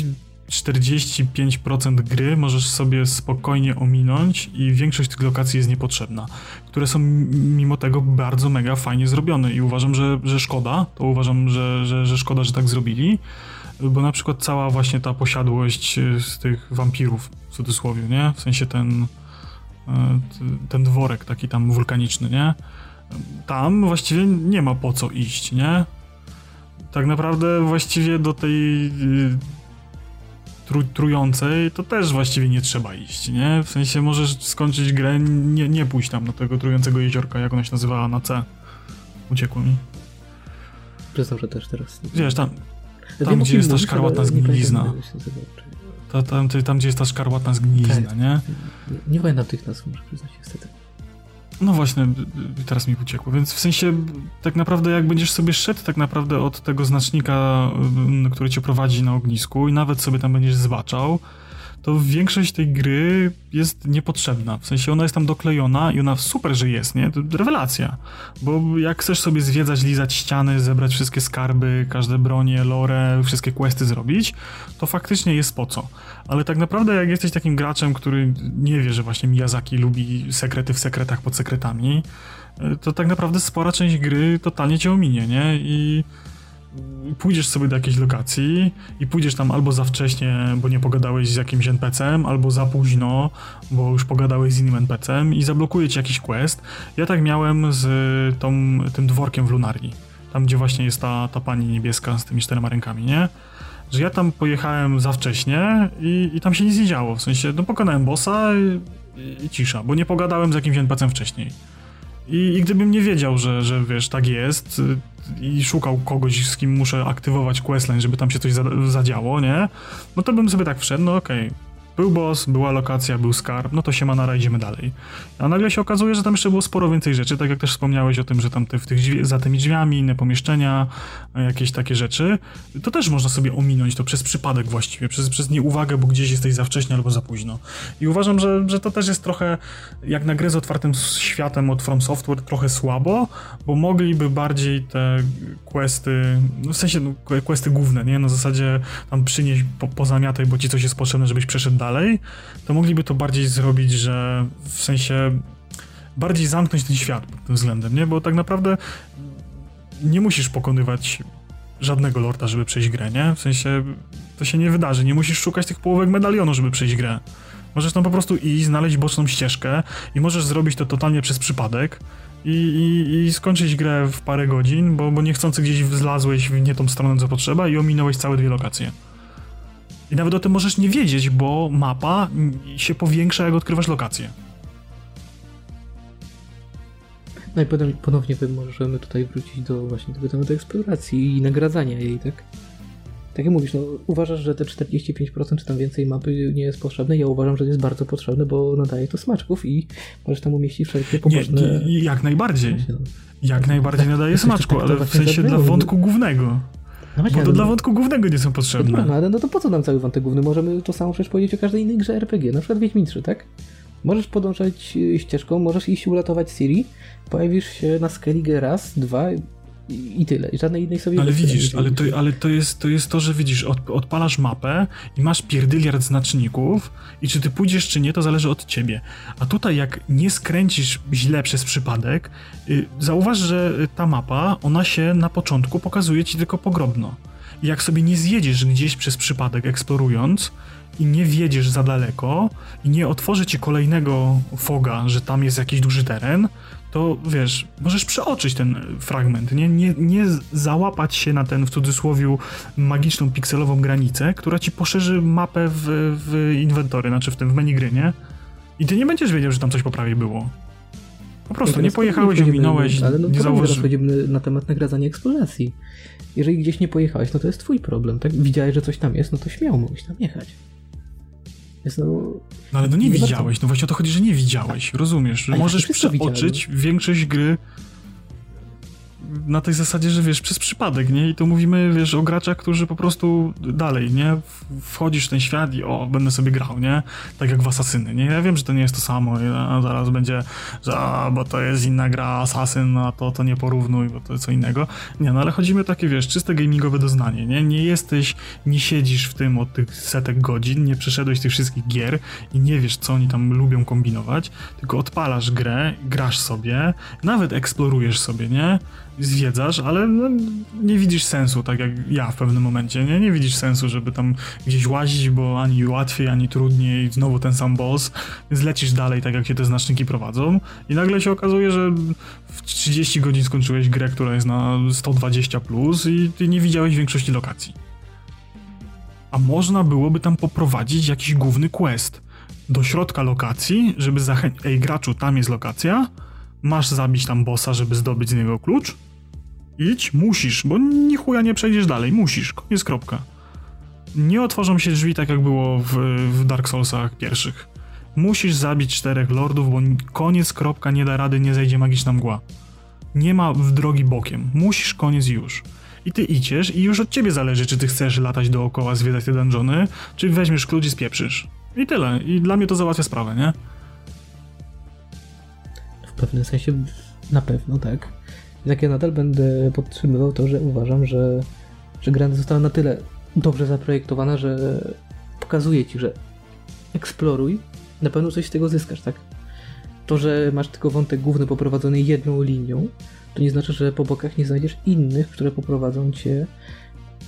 45% gry możesz sobie spokojnie ominąć i większość tych lokacji jest niepotrzebna, które są mimo tego bardzo mega fajnie zrobione i uważam, że, że szkoda, to uważam, że, że, że szkoda, że tak zrobili, bo na przykład cała właśnie ta posiadłość e, z tych wampirów, w cudzysłowie, nie? W sensie ten e, ten dworek taki tam wulkaniczny, nie? Tam właściwie nie ma po co iść, nie? Tak naprawdę właściwie do tej tru, trującej, to też właściwie nie trzeba iść, nie? W sensie możesz skończyć grę, nie, nie pójść tam do tego trującego jeziorka, jak ona się nazywała na C. Uciekło mi. Przyznam, że też teraz. Wiesz, tam, tam gdzie jest ta szkarłatna zgnilizna. Ta, tam, tam, gdzie jest ta szkarłatna zgnilizna, tak. nie? Nie, nie pamiętam tych nazw, muszę przyznać, niestety. No właśnie, teraz mi uciekło, więc w sensie tak naprawdę jak będziesz sobie szedł tak naprawdę od tego znacznika, który cię prowadzi na ognisku i nawet sobie tam będziesz zbaczał, to większość tej gry jest niepotrzebna. W sensie ona jest tam doklejona i ona super, że jest, nie? To rewelacja. Bo jak chcesz sobie zwiedzać, lizać ściany, zebrać wszystkie skarby, każde bronie, lore, wszystkie questy zrobić, to faktycznie jest po co. Ale tak naprawdę jak jesteś takim graczem, który nie wie, że właśnie Miyazaki lubi sekrety w sekretach pod sekretami, to tak naprawdę spora część gry totalnie cię ominie, nie? I pójdziesz sobie do jakiejś lokacji i pójdziesz tam albo za wcześnie, bo nie pogadałeś z jakimś NPC-em, albo za późno, bo już pogadałeś z innym NPC-em i zablokuje ci jakiś quest. Ja tak miałem z tą, tym dworkiem w Lunarii, tam gdzie właśnie jest ta, ta pani niebieska z tymi czterema rękami, nie? Że ja tam pojechałem za wcześnie i, i tam się nic nie działo, w sensie, no pokonałem bossa i, i, i cisza, bo nie pogadałem z jakimś NPC-em wcześniej. I, I, gdybym nie wiedział, że, że wiesz, tak jest y, i szukał kogoś, z kim muszę aktywować questline, żeby tam się coś zadziało, nie? No to bym sobie tak wszedł, no okej, okay. Był boss, była lokacja, był skarb, no to się ma na idziemy dalej. A nagle się okazuje, że tam jeszcze było sporo więcej rzeczy, tak jak też wspomniałeś o tym, że tam te, w tych za tymi drzwiami, inne pomieszczenia, jakieś takie rzeczy, to też można sobie ominąć to przez przypadek właściwie, przez, przez nieuwagę, bo gdzieś jesteś za wcześnie albo za późno. I uważam, że, że to też jest trochę, jak na grę z otwartym światem od From Software, trochę słabo, bo mogliby bardziej te questy, no w sensie no, questy główne, nie? Na zasadzie tam przynieść, po, pozamiataj, bo ci coś jest potrzebne, żebyś przeszedł dalej, to mogliby to bardziej zrobić, że w sensie bardziej zamknąć ten świat pod tym względem, nie? Bo tak naprawdę nie musisz pokonywać żadnego lorda, żeby przejść grę, nie? W sensie to się nie wydarzy, nie musisz szukać tych połówek medalionu, żeby przejść grę. Możesz tam po prostu iść, znaleźć boczną ścieżkę i możesz zrobić to totalnie przez przypadek i, i, i skończyć grę w parę godzin, bo, bo niechcący gdzieś zlazłeś w nie tą stronę, co potrzeba i ominąłeś całe dwie lokacje. I nawet o tym możesz nie wiedzieć, bo mapa się powiększa, jak odkrywasz lokację. No i ponownie możemy tutaj wrócić do właśnie tego tematu eksploracji i nagradzania jej, tak? Tak jak mówisz, no, uważasz, że te 45% czy tam więcej mapy nie jest potrzebne? Ja uważam, że jest bardzo potrzebne, bo nadaje to smaczków i możesz tam umieścić wszelkie poboczne... Nie, jak najbardziej. No. Jak najbardziej nadaje smaczku, ale w sensie dla wątku głównego. No właśnie, bo to dla wątku głównego nie są potrzebne. No, ale no to po co nam cały wątek główny? Możemy to samo przecież powiedzieć o każdej innej grze RPG, na przykład Wiedźmin 3, tak? Możesz podążać y, ścieżką, możesz iść uratować Siri, pojawisz się na Skellige raz, dwa i tyle. Żadnej innej sobie Ale widzisz, ale, to, ale to, jest, to jest to, że widzisz, od, odpalasz mapę i masz pierdyliard znaczników i czy ty pójdziesz, czy nie, to zależy od ciebie. A tutaj jak nie skręcisz źle przez przypadek, yy, zauważ, że ta mapa, ona się na początku pokazuje ci tylko pogrobno. I jak sobie nie zjedziesz gdzieś przez przypadek eksplorując, i nie wiedziesz za daleko i nie otworzy ci kolejnego foga, że tam jest jakiś duży teren, to wiesz, możesz przeoczyć ten fragment, nie, nie, nie załapać się na ten w cudzysłowie magiczną pikselową granicę, która ci poszerzy mapę w, w inwentory, znaczy w tym w menu gry, nie? I ty nie będziesz wiedział, że tam coś po prawej było. Po prostu nie pojechałeś, ominąłeś, ale no, nie zauważyłeś. Teraz na temat nagradzania eksploracji. Jeżeli gdzieś nie pojechałeś, no to jest twój problem, tak? Widziałeś, że coś tam jest, no to śmiało mogłeś tam jechać. Jest no... no ale no nie, nie widziałeś, no właśnie o to chodzi, że nie widziałeś, rozumiesz? Że możesz przeoczyć większość gry na tej zasadzie, że wiesz, przez przypadek, nie? I to mówimy, wiesz, o graczach, którzy po prostu dalej, nie? Wchodzisz w ten świat i o, będę sobie grał, nie? Tak jak w Asasyny, nie? Ja wiem, że to nie jest to samo, a zaraz będzie, że a, bo to jest inna gra, Asasyn, a to, to nie porównuj, bo to jest co innego. Nie, no ale chodzimy takie, wiesz, czyste gamingowe doznanie, nie? Nie jesteś, nie siedzisz w tym od tych setek godzin, nie przeszedłeś tych wszystkich gier i nie wiesz, co oni tam lubią kombinować, tylko odpalasz grę, grasz sobie, nawet eksplorujesz sobie, nie? Zwiedzasz, ale no, nie widzisz sensu, tak jak ja w pewnym momencie, nie? Nie widzisz sensu, żeby tam gdzieś łazić, bo ani łatwiej, ani trudniej, znowu ten sam boss, więc lecisz dalej, tak jak się te znaczniki prowadzą. I nagle się okazuje, że w 30 godzin skończyłeś grę, która jest na 120 plus i ty nie widziałeś większości lokacji. A można byłoby tam poprowadzić jakiś główny quest. Do środka lokacji, żeby zachęcić, ej graczu, tam jest lokacja, masz zabić tam bossa, żeby zdobyć z niego klucz, Idź, musisz, bo ni chuja nie przejdziesz dalej, musisz, koniec kropka. Nie otworzą się drzwi tak jak było w, w Dark Soulsach pierwszych. Musisz zabić czterech lordów, bo koniec kropka nie da rady, nie zejdzie magiczna mgła. Nie ma w drogi bokiem, musisz koniec już. I ty idziesz i już od ciebie zależy, czy ty chcesz latać dookoła, zwiedzać te dungeony, czy weźmiesz klucz i spieprzysz. I tyle. I dla mnie to załatwia sprawę, nie? W pewnym sensie na pewno, tak. Tak ja nadal będę podtrzymywał to, że uważam, że, że gra została na tyle dobrze zaprojektowana, że pokazuje ci, że eksploruj, na pewno coś z tego zyskasz, tak? To, że masz tylko wątek główny poprowadzony jedną linią, to nie znaczy, że po bokach nie znajdziesz innych, które poprowadzą cię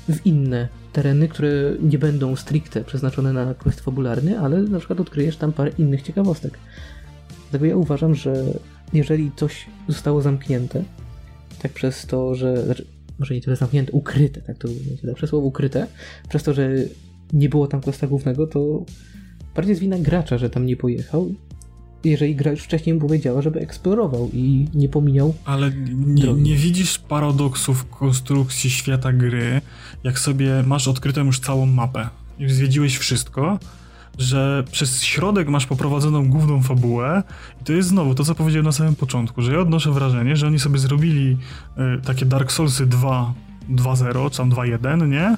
w inne tereny, które nie będą stricte przeznaczone na quest fabularny, ale na przykład odkryjesz tam parę innych ciekawostek. Dlatego ja uważam, że jeżeli coś zostało zamknięte, tak przez to, że, znaczy, może nie tyle zamknięte, ukryte, tak to będzie lepsze słowo, ukryte, przez to, że nie było tam questa głównego, to bardziej jest wina gracza, że tam nie pojechał, jeżeli gra już wcześniej mu powiedziała, żeby eksplorował i nie pominął. Ale nie, nie, widzisz paradoksów konstrukcji świata gry, jak sobie masz odkrytą już całą mapę, już zwiedziłeś wszystko, że przez środek masz poprowadzoną główną fabułę i to jest znowu to, co powiedziałem na samym początku, że ja odnoszę wrażenie, że oni sobie zrobili y, takie Dark Soulsy 2 2.0, czy tam 2.1, nie?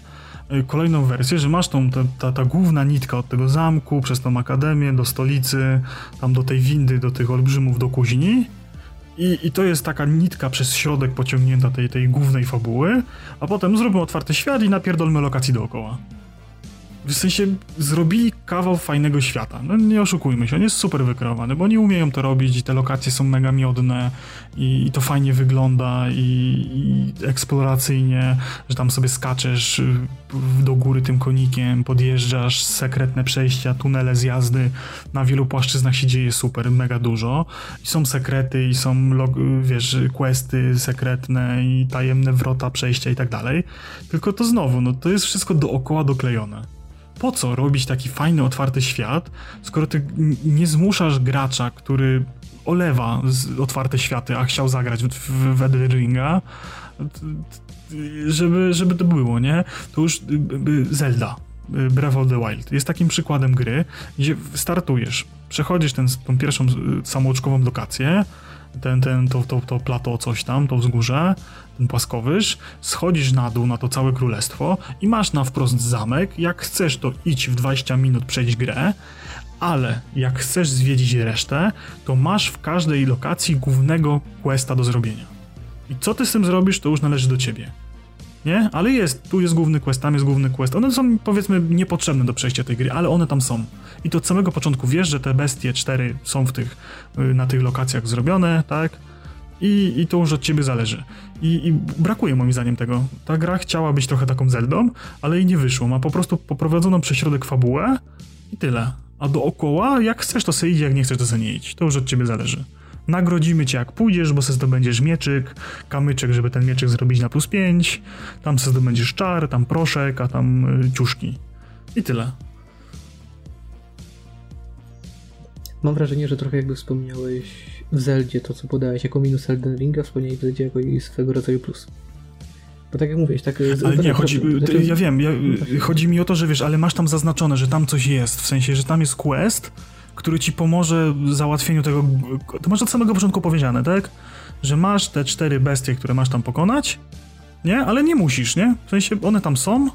Y, kolejną wersję, że masz tą, ta, ta, ta, główna nitka od tego zamku, przez tą akademię, do stolicy, tam do tej windy, do tych olbrzymów, do kuźni. I, I to jest taka nitka przez środek pociągnięta tej, tej głównej fabuły, a potem zróbmy otwarty świat i napierdolmy lokacji dookoła w sensie zrobili kawał fajnego świata. No nie oszukujmy się, on jest super wykreowany, bo oni umieją to robić i te lokacje są mega miodne i, i to fajnie wygląda i, i, eksploracyjnie, że tam sobie skaczesz y, do góry tym konikiem, podjeżdżasz, sekretne przejścia, tunele zjazdy, na wielu płaszczyznach się dzieje super, mega dużo. I są sekrety i są, wiesz, questy sekretne i tajemne wrota, przejścia i tak dalej, tylko to znowu, no to jest wszystko dookoła doklejone po co robić taki fajny, otwarty świat, skoro ty nie zmuszasz gracza, który olewa otwarte światy, a chciał zagrać w, w, Ringa, żeby, żeby to było, nie? To już y, y, Zelda, y, Breath of the Wild jest takim przykładem gry, gdzie startujesz, przechodzisz ten, tą pierwszą samouczkową lokację, ten, ten, to, to, to plato coś tam, to wzgórze, ten płaskowyż, schodzisz na dół na to całe królestwo i masz na wprost zamek. Jak chcesz, to idź w 20 minut przejść grę, ale jak chcesz zwiedzić resztę, to masz w każdej lokacji głównego questa do zrobienia. I co ty z tym zrobisz, to już należy do ciebie. Nie? Ale jest, tu jest główny quest, tam jest główny quest. One są powiedzmy niepotrzebne do przejścia tej gry, ale one tam są. I to od samego początku wiesz, że te bestie cztery są w tych, y, na tych lokacjach zrobione, tak? I, i to już od ciebie zależy. I, I, brakuje moim zdaniem tego. Ta gra chciała być trochę taką Zeldą, ale jej nie wyszło. Ma po prostu poprowadzoną przez środek fabułę i tyle. A dookoła, jak chcesz to sobie idzie, jak nie chcesz to sobie nie idź. To już od ciebie zależy. Nagrodzimy cię jak pójdziesz, bo sobie zdobędziesz mieczyk, kamyczek, żeby ten mieczyk zrobić na plus 5, tam sobie zdobędziesz czar, tam proszek, a tam y, ciuszki. I tyle. Mam wrażenie, że trochę jakby wspomniałeś w Zeldzie to, co podałeś jako minus Elden Ringa, wspomniałeś w Zeldzie jako swego rodzaju plus. Bo tak jak mówiłeś, tak... Ale nie, chodzi, znaczy, ja wiem, ja, chodzi mi o to, że wiesz, ale masz tam zaznaczone, że tam coś jest, w sensie, że tam jest quest, który ci pomoże w załatwieniu tego, to masz od samego początku powiedziane, tak? Że masz te cztery bestie, które masz tam pokonać, nie? Ale nie musisz, nie? W sensie, one tam są,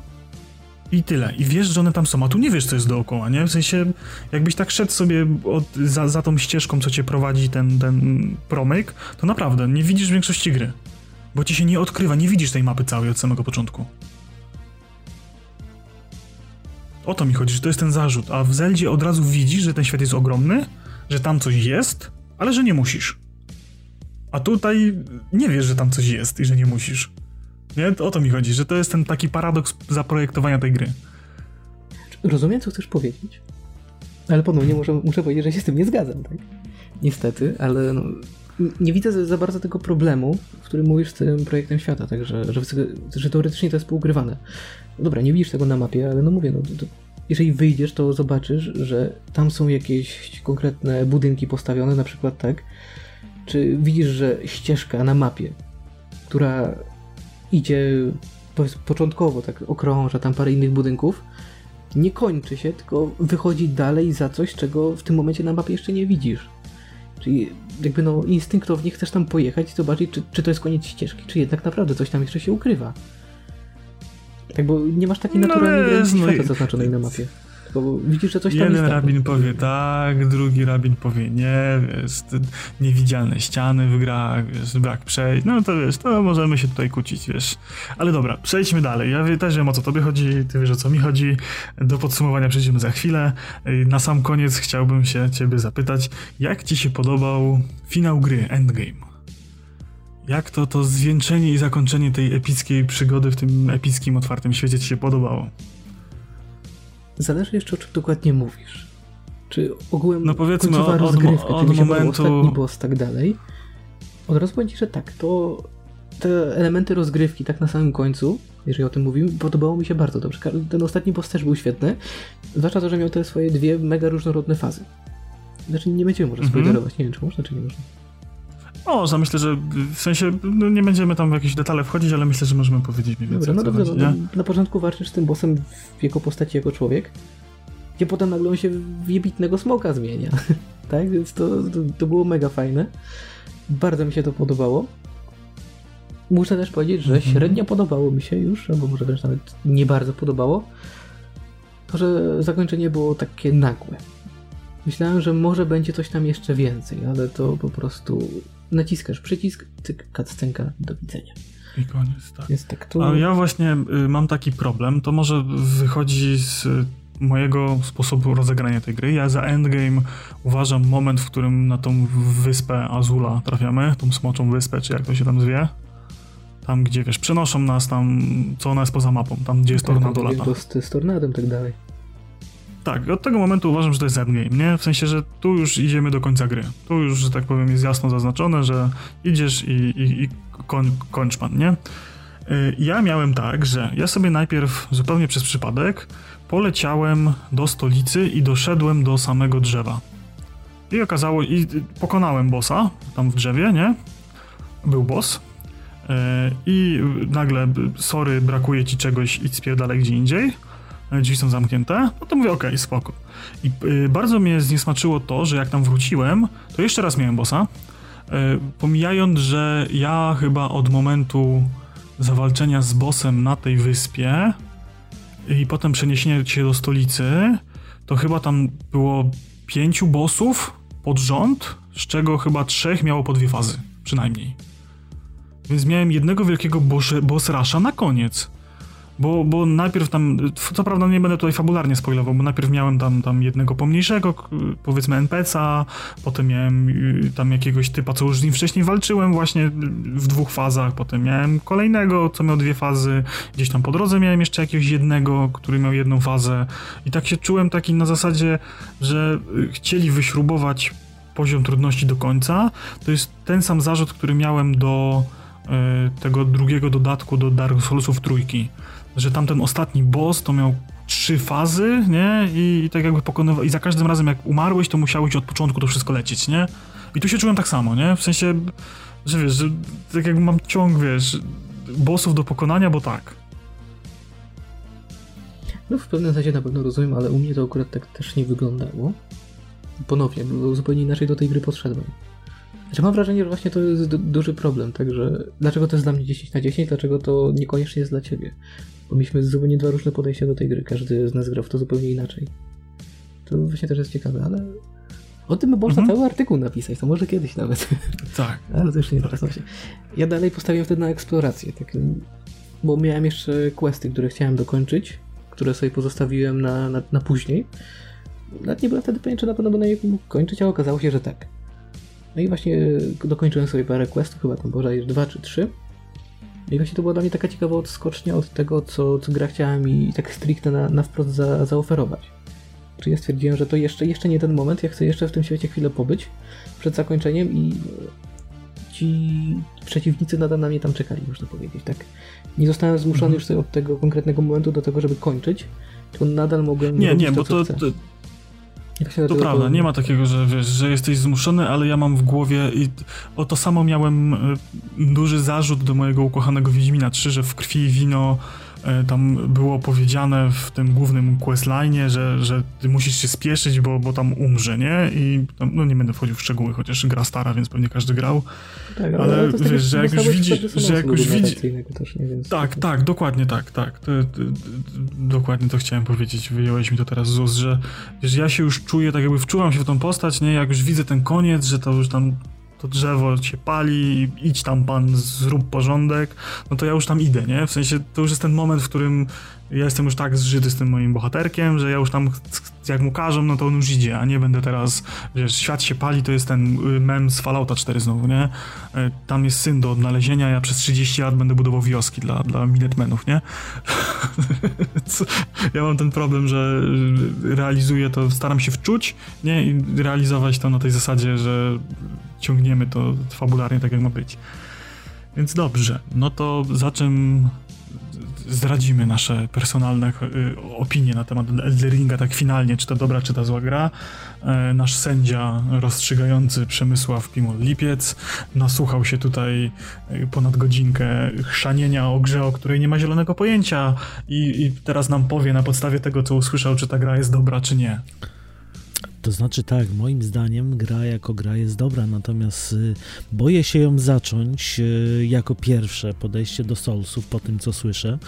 i tyle. I wiesz, że one tam są, a tu nie wiesz, co jest dookoła, nie? W sensie, jakbyś tak szedł sobie od, za, za tą ścieżką, co cię prowadzi ten, ten promyk, to naprawdę nie widzisz większości gry. Bo ci się nie odkrywa, nie widzisz tej mapy całej od samego początku. O to mi chodzi, że to jest ten zarzut. A w Zeldzie od razu widzisz, że ten świat jest ogromny, że tam coś jest, ale że nie musisz. A tutaj nie wiesz, że tam coś jest i że nie musisz. Nie? O to mi chodzi, że to jest ten taki paradoks zaprojektowania tej gry. Rozumiem, co chcesz powiedzieć, ale ponownie muszę, muszę powiedzieć, że się z tym nie zgadzam, tak? Niestety, ale no, nie widzę za bardzo tego problemu, w którym mówisz z tym projektem świata, także że, że teoretycznie to jest pougrywane. Dobra, nie widzisz tego na mapie, ale no mówię, no, to, jeżeli wyjdziesz, to zobaczysz, że tam są jakieś konkretne budynki postawione, na przykład tak, czy widzisz, że ścieżka na mapie, która idzie początkowo, tak okrąża tam parę innych budynków, nie kończy się, tylko wychodzi dalej za coś, czego w tym momencie na mapie jeszcze nie widzisz. Czyli jakby no instynktownie chcesz tam pojechać i zobaczyć, czy, czy to jest koniec ścieżki, czy jednak naprawdę coś tam jeszcze się ukrywa. Tak, bo nie masz takiej no naturalnej no, granicy świata zaznaczonej na mapie. Tylko widzisz, że coś tam Jeden jest rabin powie tak, drugi rabin powie nie, wiesz, niewidzialne ściany w grach, wiesz, brak przejść, no to wiesz, to możemy się tutaj kłócić, wiesz. Ale dobra, przejdźmy dalej. Ja też wiem o co tobie chodzi, ty wiesz o co mi chodzi. Do podsumowania przejdziemy za chwilę. Na sam koniec chciałbym się ciebie zapytać, jak ci się podobał finał gry, endgame? Jak to, to zwieńczenie i zakończenie tej epickiej przygody w tym epickim, otwartym świecie ci się podobało? Zależy jeszcze o czym dokładnie mówisz. Czy ogółem no powiedzmy od, rozgrywka, od, od momentu... ostatni boss, tak dalej. Od razu powiem ci, że tak, to te elementy rozgrywki tak na samym końcu, jeżeli o tym mówimy, podobało mi się bardzo dobrze. Ten ostatni boss też był świetny, zwłaszcza to, że miał te swoje dwie mega różnorodne fazy. Znaczy nie będziemy może mhm. spoilerować, nie wiem czy można, czy nie można. Można, myślę, że w sensie no nie będziemy tam w jakieś detale wchodzić, ale myślę, że możemy powiedzieć mniej więcej. Dobra, no dobrze, no, na początku walczysz z tym bossem w jego postaci jako człowiek gdzie potem nagle on się w jebitnego smoka zmienia. tak? Więc to, to, to, było mega fajne. Bardzo mi się to podobało. Muszę też powiedzieć, że mhm. średnio podobało mi się już, albo może też nawet nie bardzo podobało, to, że zakończenie było takie nagłe. Myślałem, że może będzie coś tam jeszcze więcej, ale to po prostu naciskasz przycisk, cyk, cutscenka, do widzenia. I koniec, tak. Jest tak tu... A ja właśnie y, mam taki problem, to może wychodzi z mojego sposobu rozegrania tej gry. Ja za endgame uważam moment, w którym na tą wyspę Azula trafiamy, tą smoczą wyspę, czy jak to się tam zwie. Tam, gdzie wiesz, przenoszą nas tam, co ona jest poza mapą, tam, gdzie jest tak, tornado lata. Z, z tornadem tak dalej. Tak, od tego momentu uważam, że to jest endgame, nie? W sensie, że tu już idziemy do końca gry. Tu już, że tak powiem, jest jasno zaznaczone, że idziesz i, i, i koń, kończ pan, nie? Y, ja miałem tak, że ja sobie najpierw zupełnie przez przypadek poleciałem do stolicy i doszedłem do samego drzewa. I okazało, i pokonałem bossa tam w drzewie, nie? Był boss. Y, I nagle, sorry, brakuje ci czegoś, idź spierdalaj gdzie indziej drzwi są zamknięte, no to mówię, okej, okay, spoko. I y, bardzo mnie zniesmaczyło to, że jak tam wróciłem, to jeszcze raz miałem bossa, y, pomijając, że ja chyba od momentu zawalczenia z bossem na tej wyspie i potem przeniesienia się do stolicy, to chyba tam było pięciu bossów pod rząd, z czego chyba trzech miało po dwie fazy, przynajmniej. Więc miałem jednego wielkiego boss rusha na koniec. Bo, bo najpierw tam, co prawda nie będę tutaj fabularnie spoilował, bo najpierw miałem tam, tam jednego pomniejszego, powiedzmy NPC-a, potem miałem y, tam jakiegoś typa, co już z nim wcześniej walczyłem właśnie w dwóch fazach, potem miałem kolejnego, co miał dwie fazy, gdzieś tam po drodze miałem jeszcze jakiegoś jednego, który miał jedną fazę. I tak się czułem taki na zasadzie, że y, chcieli wyśrubować poziom trudności do końca. To jest ten sam zarzut, który miałem do y, tego drugiego dodatku do Dark Soulsów trójki że tamten ostatni boss to miał trzy fazy, nie? I, i tak jakby pokonywał, i za każdym razem jak umarłeś, to musiałeś od początku to wszystko lecieć, nie? I tu się czułem tak samo, nie? W sensie, że wiesz, że tak jakby mam ciąg, wiesz, bossów do pokonania, bo tak. No w pewnym sensie na pewno rozumiem, ale u mnie to akurat tak też nie wyglądało. Ponownie, bo zupełnie inaczej do tej gry podszedłem. Znaczy mam wrażenie, że właśnie to jest duży problem, także dlaczego to jest dla mnie 10 na 10, dlaczego to niekoniecznie jest dla ciebie. Bo mieliśmy zupełnie dwa różne podejścia do tej gry, każdy z nas grał w to zupełnie inaczej. To właśnie też jest ciekawe, ale o tym by można mhm. cały artykuł napisać, to może kiedyś nawet. Tak. ale to już nie tak. się. Ja dalej postawiłem wtedy na eksplorację, tak, bo miałem jeszcze questy, które chciałem dokończyć, które sobie pozostawiłem na, na, na później. Nawet nie byłem wtedy pewien, czy na pewno będę je mógł kończyć, a okazało się, że tak. No i właśnie dokończyłem sobie parę questów, chyba tam bodaj dwa czy trzy. I właśnie to była dla mnie taka ciekawa odskocznia od tego, co, co gra chciała mi tak stricte na, na wprost za, zaoferować. Czyli ja stwierdziłem, że to jeszcze, jeszcze nie ten moment, ja chcę jeszcze w tym świecie chwilę pobyć przed zakończeniem i ci przeciwnicy nadal na mnie tam czekali, można powiedzieć, tak. Nie zostałem zmuszony mhm. już od tego konkretnego momentu do tego, żeby kończyć, tylko nadal mogłem Nie, nie, bo to, to, to prawda, nie ma takiego, że wiesz, że jesteś zmuszony, ale ja mam w głowie i o to samo miałem e, duży zarzut do mojego ukochanego Wiedźmina 3, że w krwi wino tam było powiedziane w tym głównym questline, że, że ty musisz się spieszyć, bo, bo tam umrze, nie? I tam, no nie będę wchodził w szczegóły, chociaż gra stara, więc pewnie każdy grał. Tak, ale, ale wiesz, że jak już widzi, że jak już widzi... Tak, tak, dokładnie tak, tak. To, to, dokładnie to chciałem powiedzieć, wyjąłeś mi to teraz z ust, że wiesz, ja się już czuję, tak jakby wczułam się w tą postać, nie? Jak już widzę ten koniec, że to już tam to drzewo się pali, idź tam pan, zrób porządek, no to ja już tam idę, nie? W sensie to już jest ten moment, w którym ja jestem już tak zżyty z tym moim bohaterkiem, że ja już tam, jak mu każą, no to on już idzie, a nie będę teraz, wiesz, świat się pali, to jest ten y, mem z Fallouta 4 znowu, nie? E, tam jest syn do odnalezienia, ja przez 30 lat będę budował wioski dla, dla Minutemenów, nie? ja mam ten problem, że realizuję to, staram się wczuć, nie? I realizować to na tej zasadzie, że ciągniemy to fabularnie tak, jak ma być. Więc dobrze, no to za czym zdradzimy nasze personalne y, opinie na temat Elderinga tak finalnie, czy to dobra, czy to zła gra. E, nasz sędzia rozstrzygający Przemysław Pimol Lipiec nasłuchał się tutaj y, ponad godzinkę chrzanienia o grze, o której nie ma zielonego pojęcia i, i teraz nam powie na podstawie tego, co usłyszał, czy ta gra jest dobra, czy nie. To znaczy tak, moim zdaniem gra jako gra jest dobra, natomiast y, boję się ją zacząć y, jako pierwsze podejście do Soulsów po tym co słyszę,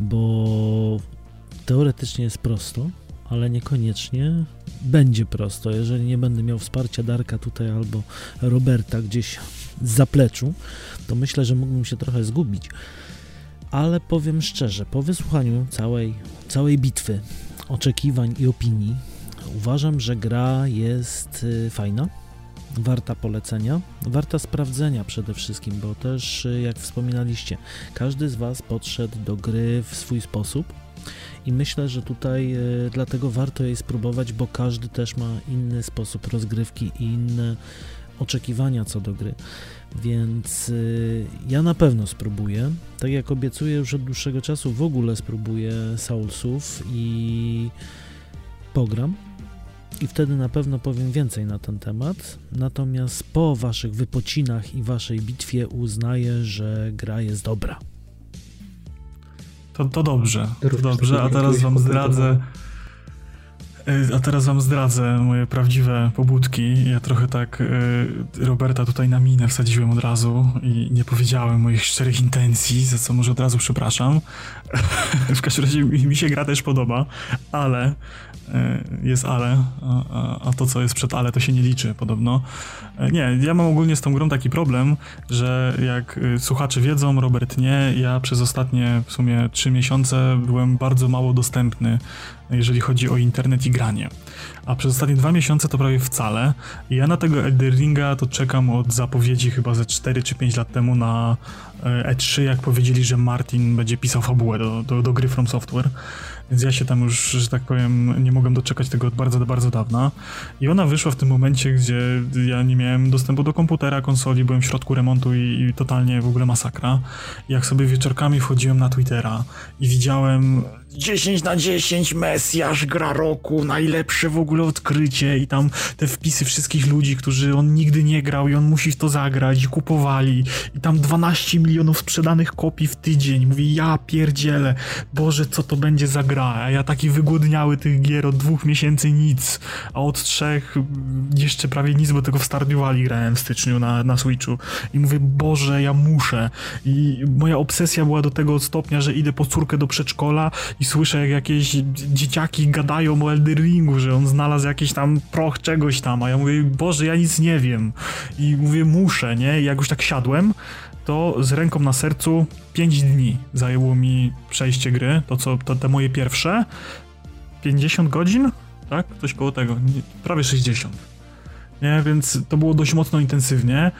bo teoretycznie jest prosto, ale niekoniecznie będzie prosto. Jeżeli nie będę miał wsparcia Darka tutaj albo Roberta gdzieś z zapleczu, to myślę, że mógłbym się trochę zgubić. Ale powiem szczerze, po wysłuchaniu całej, całej bitwy, oczekiwań i opinii, Uważam, że gra jest y, fajna, warta polecenia, warta sprawdzenia przede wszystkim, bo też, y, jak wspominaliście, każdy z Was podszedł do gry w swój sposób. I myślę, że tutaj y, dlatego warto jej spróbować, bo każdy też ma inny sposób rozgrywki i inne oczekiwania co do gry. Więc ja na pewno spróbuję. Tak jak obiecuję już od dłuższego czasu, w ogóle spróbuję Soulsów i pogram i wtedy na pewno powiem więcej na ten temat. Natomiast po waszych wypocinach i waszej bitwie uznaję, że gra jest dobra. To, to dobrze, to dobrze, a teraz wam zdradzę. Y, a teraz wam zdradzę moje prawdziwe pobudki. Ja trochę tak y, Roberta tutaj na minę wsadziłem od razu i nie powiedziałem moich szczerych intencji, za co może od razu przepraszam. w każdym razie mi się gra też podoba, ale E, jest ale, a, a, to co jest przed ale to się nie liczy podobno. E, nie, ja mam ogólnie z tą grą taki problem, że jak y, słuchacze wiedzą, Robert nie, ja przez ostatnie w sumie trzy miesiące byłem bardzo mało dostępny, jeżeli chodzi o internet i granie. A przez ostatnie dwa miesiące to prawie wcale. I ja na tego Elder Ringa to czekam od zapowiedzi chyba ze 4 czy 5 lat temu na E3, e jak powiedzieli, że Martin będzie pisał fabułę do, do, do gry From Software. Więc ja się tam już, że tak powiem, nie mogłem doczekać tego od bardzo, bardzo dawna. I ona wyszła w tym momencie, gdzie ja nie miałem dostępu do komputera, konsoli, byłem w środku remontu i, i totalnie w ogóle masakra. Jak sobie wieczorkami wchodziłem na Twittera i widziałem 10 na 10 Mesjasz, gra roku, najlepsze w ogóle odkrycie i tam te wpisy wszystkich ludzi, którzy on nigdy nie grał i on musi w to zagrać i kupowali i tam 12 milionów sprzedanych kopii w tydzień. Mówi, ja pierdzielę, Boże, co to będzie za gra? A ja taki wygłodniały tych gier od dwóch miesięcy nic, a od trzech jeszcze prawie nic, bo tego w Stardew Valley grałem w styczniu na, na Switchu i mówię, Boże, ja muszę. I moja obsesja była do tego stopnia, że idę po córkę do przedszkola i słyszę, jak jakieś dzieciaki gadają o Elderingu, że on znalazł jakiś tam proch czegoś tam, a ja mówię, Boże, ja nic nie wiem. I mówię, muszę, nie? I jak już tak siadłem, to z ręką na sercu 5 dni zajęło mi przejście gry, to co, to te moje pierwsze, 50 godzin, tak? Coś koło tego, prawie 60. Nie, więc to było dość mocno intensywnie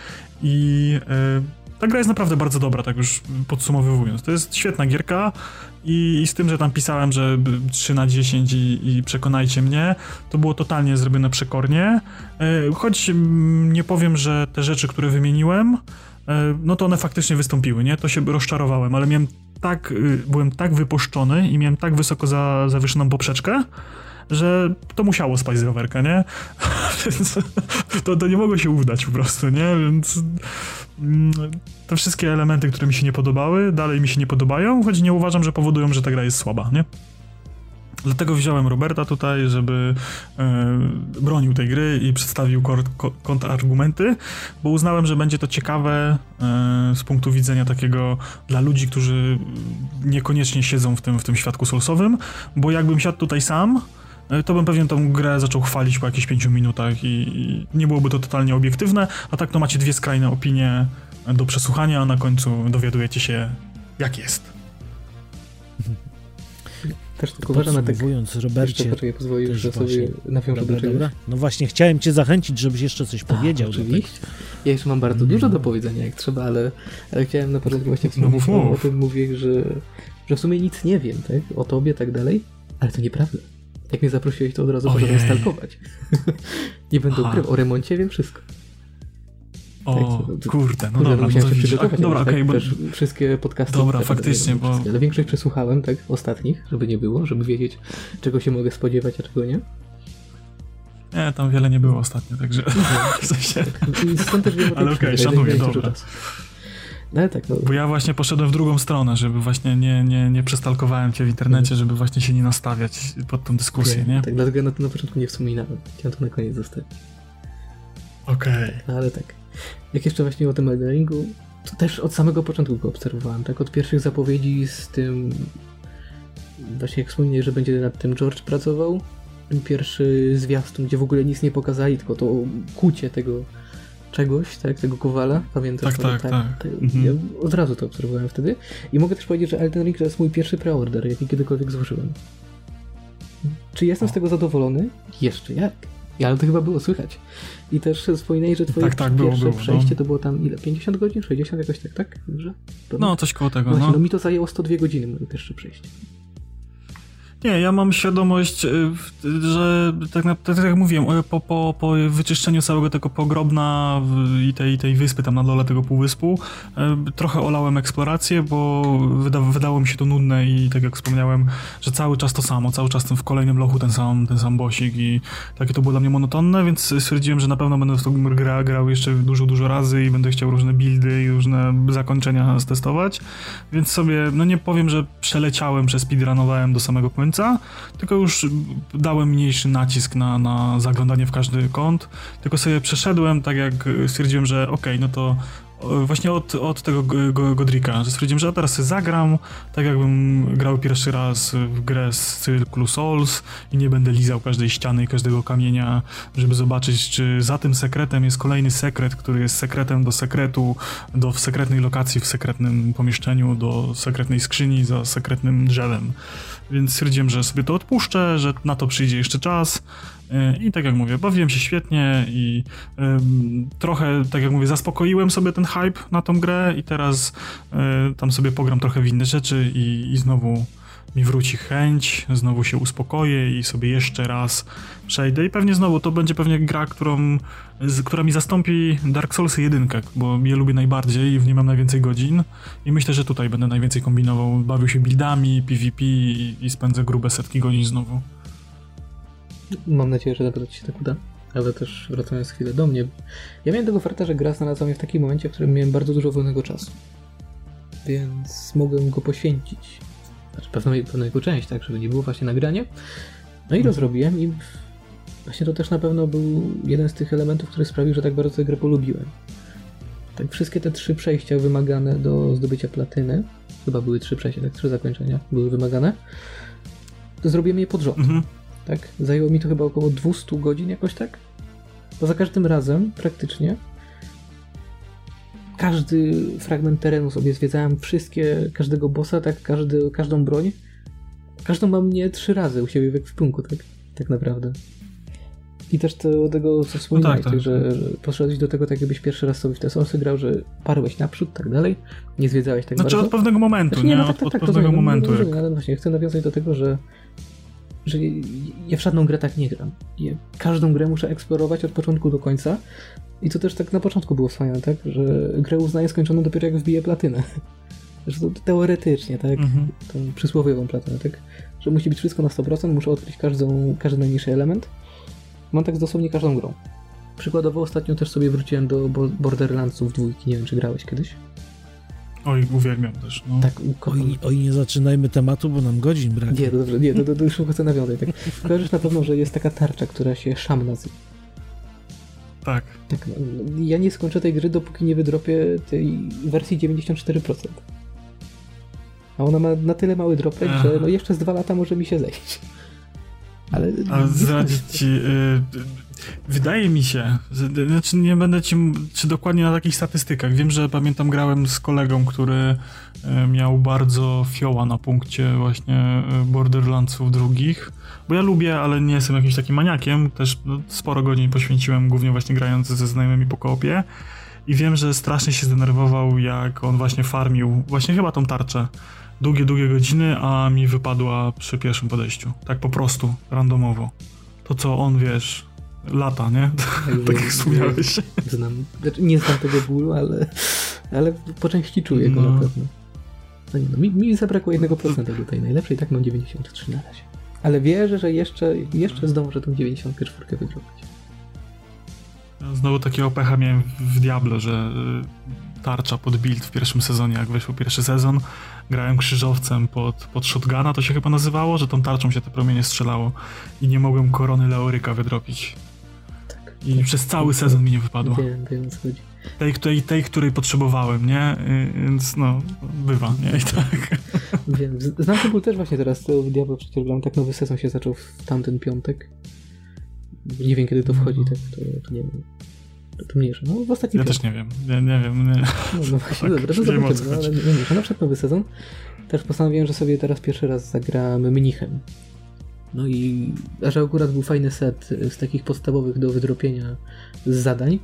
i yy, ta gra jest naprawdę bardzo dobra, tak już podsumowując. To jest świetna gierka i, i z tym, że tam pisałem, że 3 na 10 i, i, przekonajcie mnie, to było totalnie zrobione przekornie. E, choć nie powiem, że te rzeczy, które wymieniłem, e, no to one faktycznie wystąpiły, nie? To się rozczarowałem, ale miałem tak, y, byłem tak wypuszczony i miałem tak wysoko za, zawieszoną poprzeczkę, że to musiało spaść z rowerka, nie? Więc to, to nie mogło się udać po prostu, nie? Więc mm, te wszystkie elementy, które mi się nie podobały, dalej mi się nie podobają, choć nie uważam, że powodują, że ta gra jest słaba, nie? Dlatego wziąłem Roberta tutaj, żeby e, bronił tej gry i przedstawił kontrargumenty, bo uznałem, że będzie to ciekawe e, z punktu widzenia takiego dla ludzi, którzy niekoniecznie siedzą w tym, w tym świadku solsowym, bo jakbym siadł tutaj sam, to bym pewnie tą grę zaczął chwalić po jakichś 5 minutach i, i, nie byłoby to totalnie obiektywne, a tak to macie dwie skrajne opinie do przesłuchania, a na końcu dowiadujecie się, jak jest. Też tylko uważam na tak... Robercie... Jeszcze, pozwolisz, że sobie nawiążę do czegoś. Dobra. No właśnie, chciałem cię zachęcić, żebyś jeszcze coś powiedział. oczywiście. Ja jeszcze mam bardzo dużo do powiedzenia, jak trzeba, ale, ale chciałem na początku właśnie wspomnieć no, o, o tym mówię, że, że w sumie nic nie wiem, tak? O tobie, tak dalej, ale to nieprawda. Jak mnie zaprosiłeś, to od razu poszedłem stalkować. nie będę ukrywał, o remoncie wiem wszystko. O, tak, kurde, no dobra, musiałem no się przygotować. A, dobra, tak, okej, okay, bo... Wszystkie podcasty. Dobra, faktycznie, bo... Ale większość przesłuchałem, tak, ostatnich, żeby nie było, żeby wiedzieć, czego się mogę spodziewać, a czego nie. Nie, tam wiele nie było ostatnio, także w sensie... Stąd też wiem Ale okej, okay, szanuję, dobra. No, tak, no. Bo ja właśnie poszedłem w drugą stronę, żeby właśnie nie, nie, nie przestalkowałem cię w internecie, mhm. żeby właśnie się nie nastawiać pod tą dyskusję, nie? nie? Tak, dlatego ja na, na początku nie wspominałem. Chciałem to na koniec zostawić. Okej. Okay. No, ale tak. Jak jeszcze właśnie o tym Elden Ringu, to też od samego początku go obserwowałem, tak? Od pierwszych zapowiedzi z tym... Właśnie jak wspomniałeś, że będzie nad tym George pracował, pierwszy zwiastun, gdzie w ogóle nic nie pokazali, tylko to kucie tego czegoś, tak, tego Kowala, pamiętasz? Tak, tak, tak. tak. tak mhm. Ja od razu to obserwowałem wtedy i mogę też powiedzieć, że Elden Ring to jest mój pierwszy preorder, jaki kiedykolwiek złożyłem. Czy jestem z tego zadowolony? Jeszcze jak. Ale to chyba było słychać. I też wspominaj, że twoje tak, tak, pierwsze było, było, przejście no. to było tam ile? 50 godzin? 60 jakoś tak, tak? Dobrze? No, coś koło tego, Właśnie, no. no mi to zajęło 102 godziny moje pierwsze przejście. Nie, ja mam świadomość, y, że tak, na, tak jak mówiłem, po, po, po wyczyszczeniu całego tego pogrobna i tej, tej wyspy tam na dole tego półwyspu, y, trochę olałem eksplorację, bo wyda, wydało mi się to nudne i tak jak wspomniałem, że cały czas to samo, cały czas w kolejnym lochu ten sam, ten sam bosik i takie to było dla mnie monotonne, więc stwierdziłem, że na pewno będę w tą grę grał jeszcze dużo, dużo razy i będę chciał różne buildy i różne zakończenia stestować, więc sobie, no nie powiem, że przeleciałem, przespeedrunowałem do samego końca, końca, tylko już dałem mniejszy nacisk na, na zaglądanie w każdy kąt, tylko sobie przeszedłem tak jak stwierdziłem, że okay, no to właśnie od, od tego Godrika, że stwierdziłem, że teraz zagram, tak jakbym grał pierwszy raz w grę z cyklu Souls i nie będę lizał każdej ściany i każdego kamienia, żeby zobaczyć, czy za tym sekretem jest kolejny sekret, który jest sekretem do sekretu, do w sekretnej lokacji, w sekretnym pomieszczeniu, do sekretnej skrzyni za sekretnym drzewem. Więc stwierdziłem, że sobie to odpuszczę, że na to przyjdzie jeszcze czas. E, I tak jak mówię, bawiłem się świetnie i trochę, tak jak mówię, zaspokoiłem sobie ten hype na tą grę i teraz um, tam sobie pogram trochę w inne rzeczy i, i znowu mi wróci chęć, znowu się uspokoję i sobie jeszcze raz przejdę i pewnie znowu to będzie pewnie gra, którą, z, która mi zastąpi Dark Souls 1, bo je lubię najbardziej i w nie mam najwięcej godzin i myślę, że tutaj będę najwięcej kombinował, bawił się buildami, PvP i, i spędzę grube setki godzin znowu. Mam nadzieję, że naprawdę ci się tak uda. Ale też wracając chwilę do mnie. Ja miałem tego farta, że gra znalazła mnie w takim momencie, w którym miałem bardzo dużo wolnego czasu. Więc mogłem go poświęcić znaczy pewną, pewną jego część, tak, żeby nie było właśnie nagranie. No i to zrobiłem i właśnie to też na pewno był jeden z tych elementów, który sprawił, że tak bardzo tę grę polubiłem. Tak, wszystkie te trzy przejścia wymagane do zdobycia platyny, chyba były trzy przejścia, tak, trzy zakończenia były wymagane, to zrobiłem je pod rząd. Mhm. Tak, zajęło mi to chyba około 200 godzin jakoś tak. Bo za każdym razem praktycznie każdy fragment terenu sobie zwiedzałem, wszystkie, każdego bossa, tak, każdy, każdą broń. Każdą mam mnie trzy razy u siebie w ekwipunku, tak, tak naprawdę. I też to, tego, co wspominałeś, no tak, tak. Że, że poszedłeś do tego tak, jakbyś pierwszy raz sobie w te sosy grał, że parłeś naprzód, tak dalej, nie zwiedzałeś tak znaczy bardzo. od pewnego momentu, znaczy, nie? No, tak, tak, od, tak, od pewnego no, momentu. No, jak... Ale właśnie, chcę nawiązać do tego, że że ja w żadną grę tak nie gram. Ja każdą grę muszę eksplorować od początku do końca, i to też tak na początku było wspaniałe, tak? Że grę uznaję skończoną dopiero jak wbiję platynę. Że to teoretycznie, tak? Mhm. Tą przysłowiową platynę, tak? Że musi być wszystko na 100%, muszę odkryć każdą, każdy najmniejszy element. Mam tak dosłownie każdą grą. Przykładowo ostatnio też sobie wróciłem do Borderlandsów dwójki, nie wiem czy grałeś kiedyś. Oj, uwielbiam też. No. Tak, oj, oj, nie zaczynajmy tematu, bo nam godzin brakuje. Nie, to dobrze, nie, to, to, to już chcę nawiązać. Tak. Kojarzysz na pewno, że jest taka tarcza, która się Szam nazywa. Tak. tak no, ja nie skończę tej gry, dopóki nie wydropię tej wersji 94%. A ona ma na tyle mały dropek, że no jeszcze z dwa lata może mi się zejść. Ale. A zdradzić ci. Y, wydaje mi się, że, znaczy nie będę ci czy dokładnie na takich statystykach. Wiem, że pamiętam, grałem z kolegą, który y, miał bardzo fioła na punkcie właśnie y, Borderlandsów drugich. Bo ja lubię, ale nie jestem jakimś takim maniakiem, też no, sporo godzin poświęciłem głównie właśnie grając ze znajomymi po koopie. I wiem, że strasznie się zdenerwował, jak on właśnie farmił, właśnie chyba tą tarczę, długie, długie godziny, a mi wypadła przy pierwszym podejściu, tak po prostu, randomowo. To co on, wiesz, lata, nie? Tak, jak wspomniałeś. Znam, znaczy nie znam tego bólu, ale, ale po części czuję go no. na pewno. No nie, no, mi, mi zabrakło 1% tutaj najlepszej, tak mam 93 na razie. Ale wierzę, że jeszcze, jeszcze zdążę tą 94 wydrobić. Znowu takiego pecha miałem w Diablo, że y, tarcza pod build w pierwszym sezonie, jak weszł pierwszy sezon, grałem krzyżowcem pod, pod shotguna, to się chyba nazywało, że tą tarczą się te promienie strzelało i nie mogłem korony Leoryka wydropić. I przez cały sezon mi nie wypadło. Wiem, wiem co chodzi. Tej, tej, tej, której potrzebowałem, nie? Y, więc no, bywa, nie? I tak. Wiem. Znam ten ból też właśnie teraz, to w Diablo przecież tak nowy sezon się zaczął w tamten piątek. Nie wiem kiedy to wchodzi, tak, to, to nie wiem. To, to mniejsze. No w ostatnim Ja też nie wiem, nie, nie wiem. Nie. No, no właśnie, tak, dobra, to zobaczymy, no, ale nie mniejsze. Na przykład nowy sezon też postanowiłem, że sobie teraz pierwszy raz zagram mnichem. No i a że akurat był fajny set z takich podstawowych do wydropienia zadań,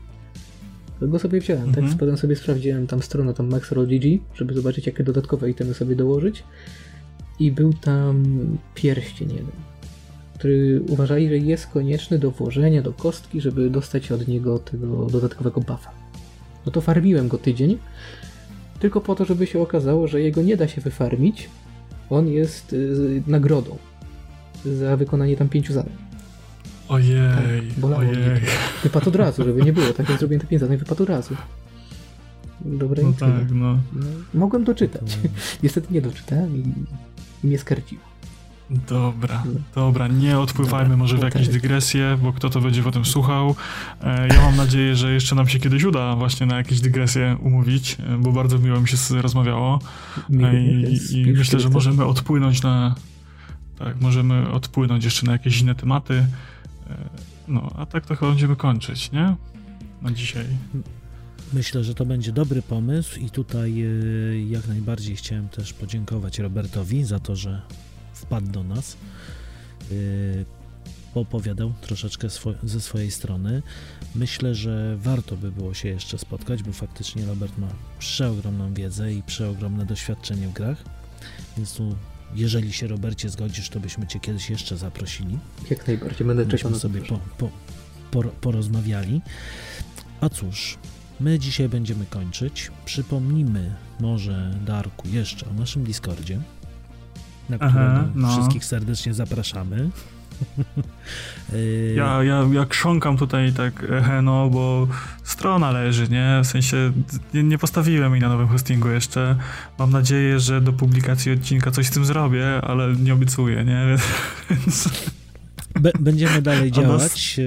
to go sobie wziąłem, tak? Mhm. Potem sobie sprawdziłem tam stronę, tam MaxRoll.gg, żeby zobaczyć, jakie dodatkowe itemy sobie dołożyć. I był tam pierścień jeden który uważali, że jest konieczny do włożenia do kostki, żeby dostać od niego tego dodatkowego buffa. No to farmiłem go tydzień, tylko po to, żeby się okazało, że jego nie da się wyfarmić. On jest y, nagrodą za wykonanie tam pięciu zadań. Ojej, tak, bolało ojej. Mnie. Wypadł od razu, żeby nie było. Tak jak zrobiłem te pięć zadań, wypadł od razu. Dobre no tak, no. no. Mogłem doczytać. Niestety nie doczytałem i mnie skarciło. Dobra, dobra, nie odpływajmy dobra, może w jakieś dygresje, bo kto to będzie potem słuchał. E, ja mam nadzieję, że jeszcze nam się kiedyś uda właśnie na jakieś dygresje umówić, e, bo bardzo miło mi się rozmawiało. E, I, i myślę, że możemy odpłynąć na. Tak, możemy odpłynąć jeszcze na jakieś inne tematy. No, a tak to chyba będziemy kończyć, nie? Na dzisiaj. Myślę, że to będzie dobry pomysł i tutaj jak najbardziej chciałem też podziękować Robertowi za to, że wpadł do nas, yy, opowiadał troszeczkę swo ze swojej strony. Myślę, że warto by było się jeszcze spotkać, bo faktycznie Robert ma przeogromną wiedzę i przeogromne doświadczenie w grach, więc tu jeżeli się Robercie zgodzisz, to byśmy Cię kiedyś jeszcze zaprosili. Jak najbardziej, będę czekał na sobie po, po, po, porozmawiali. A cóż, my dzisiaj będziemy kończyć. Przypomnimy może Darku jeszcze o naszym Discordzie na Aha, no. wszystkich serdecznie zapraszamy. Y, ja, ja, ja krząkam tutaj tak, no, bo strona leży, nie? W sensie nie, nie postawiłem jej na nowym hostingu jeszcze. Mam nadzieję, że do publikacji odcinka coś z tym zrobię, ale nie obiecuję, nie? Więc... będziemy dalej działać. A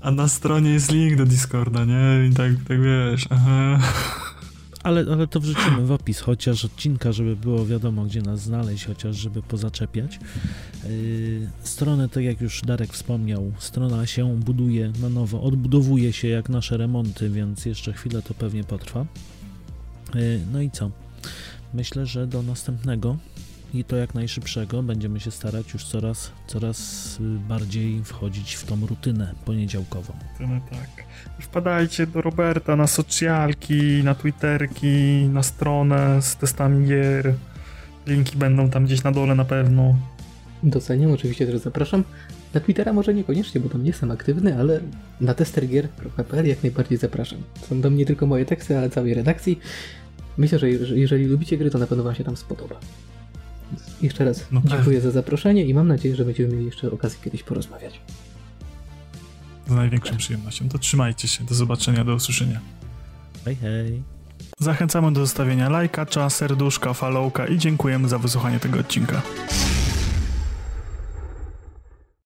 na, a na, stronie jest link do Discorda, nie? I tak, tak wiesz, aha. Ale, ale to wrzucimy w opis, chociaż odcinka, żeby było wiadomo, gdzie nas znaleźć, chociaż żeby pozaczepiać. Yy, stronę, tak jak już Darek wspomniał, strona się buduje na nowo, odbudowuje się jak nasze remonty, więc jeszcze chwilę to pewnie potrwa. Yy, no i co? Myślę, że do następnego i to jak najszybszego będziemy się starać już coraz, coraz bardziej wchodzić w tą rutynę poniedziałkową. No tak. Wpadajcie do Roberta na socjalki, na twitterki, na stronę z testami gier. Linki będą tam gdzieś na dole na pewno. Doceniam, oczywiście też zapraszam. Na Twittera może niekoniecznie, bo tam nie jestem aktywny, ale na testergier.pl jak najbardziej zapraszam. Są do mnie tylko moje teksty, ale całej redakcji. Myślę, że jeżeli lubicie gry, to na pewno Wam się tam spodoba. Jeszcze raz no dziękuję za zaproszenie i mam nadzieję, że będziemy mieli jeszcze okazję kiedyś porozmawiać. Z największą przyjemnością. To trzymajcie się. Do zobaczenia, do usłyszenia. Hej, hej. Zachęcamy do zostawienia lajka, serduszka, followka i dziękujemy za wysłuchanie tego odcinka.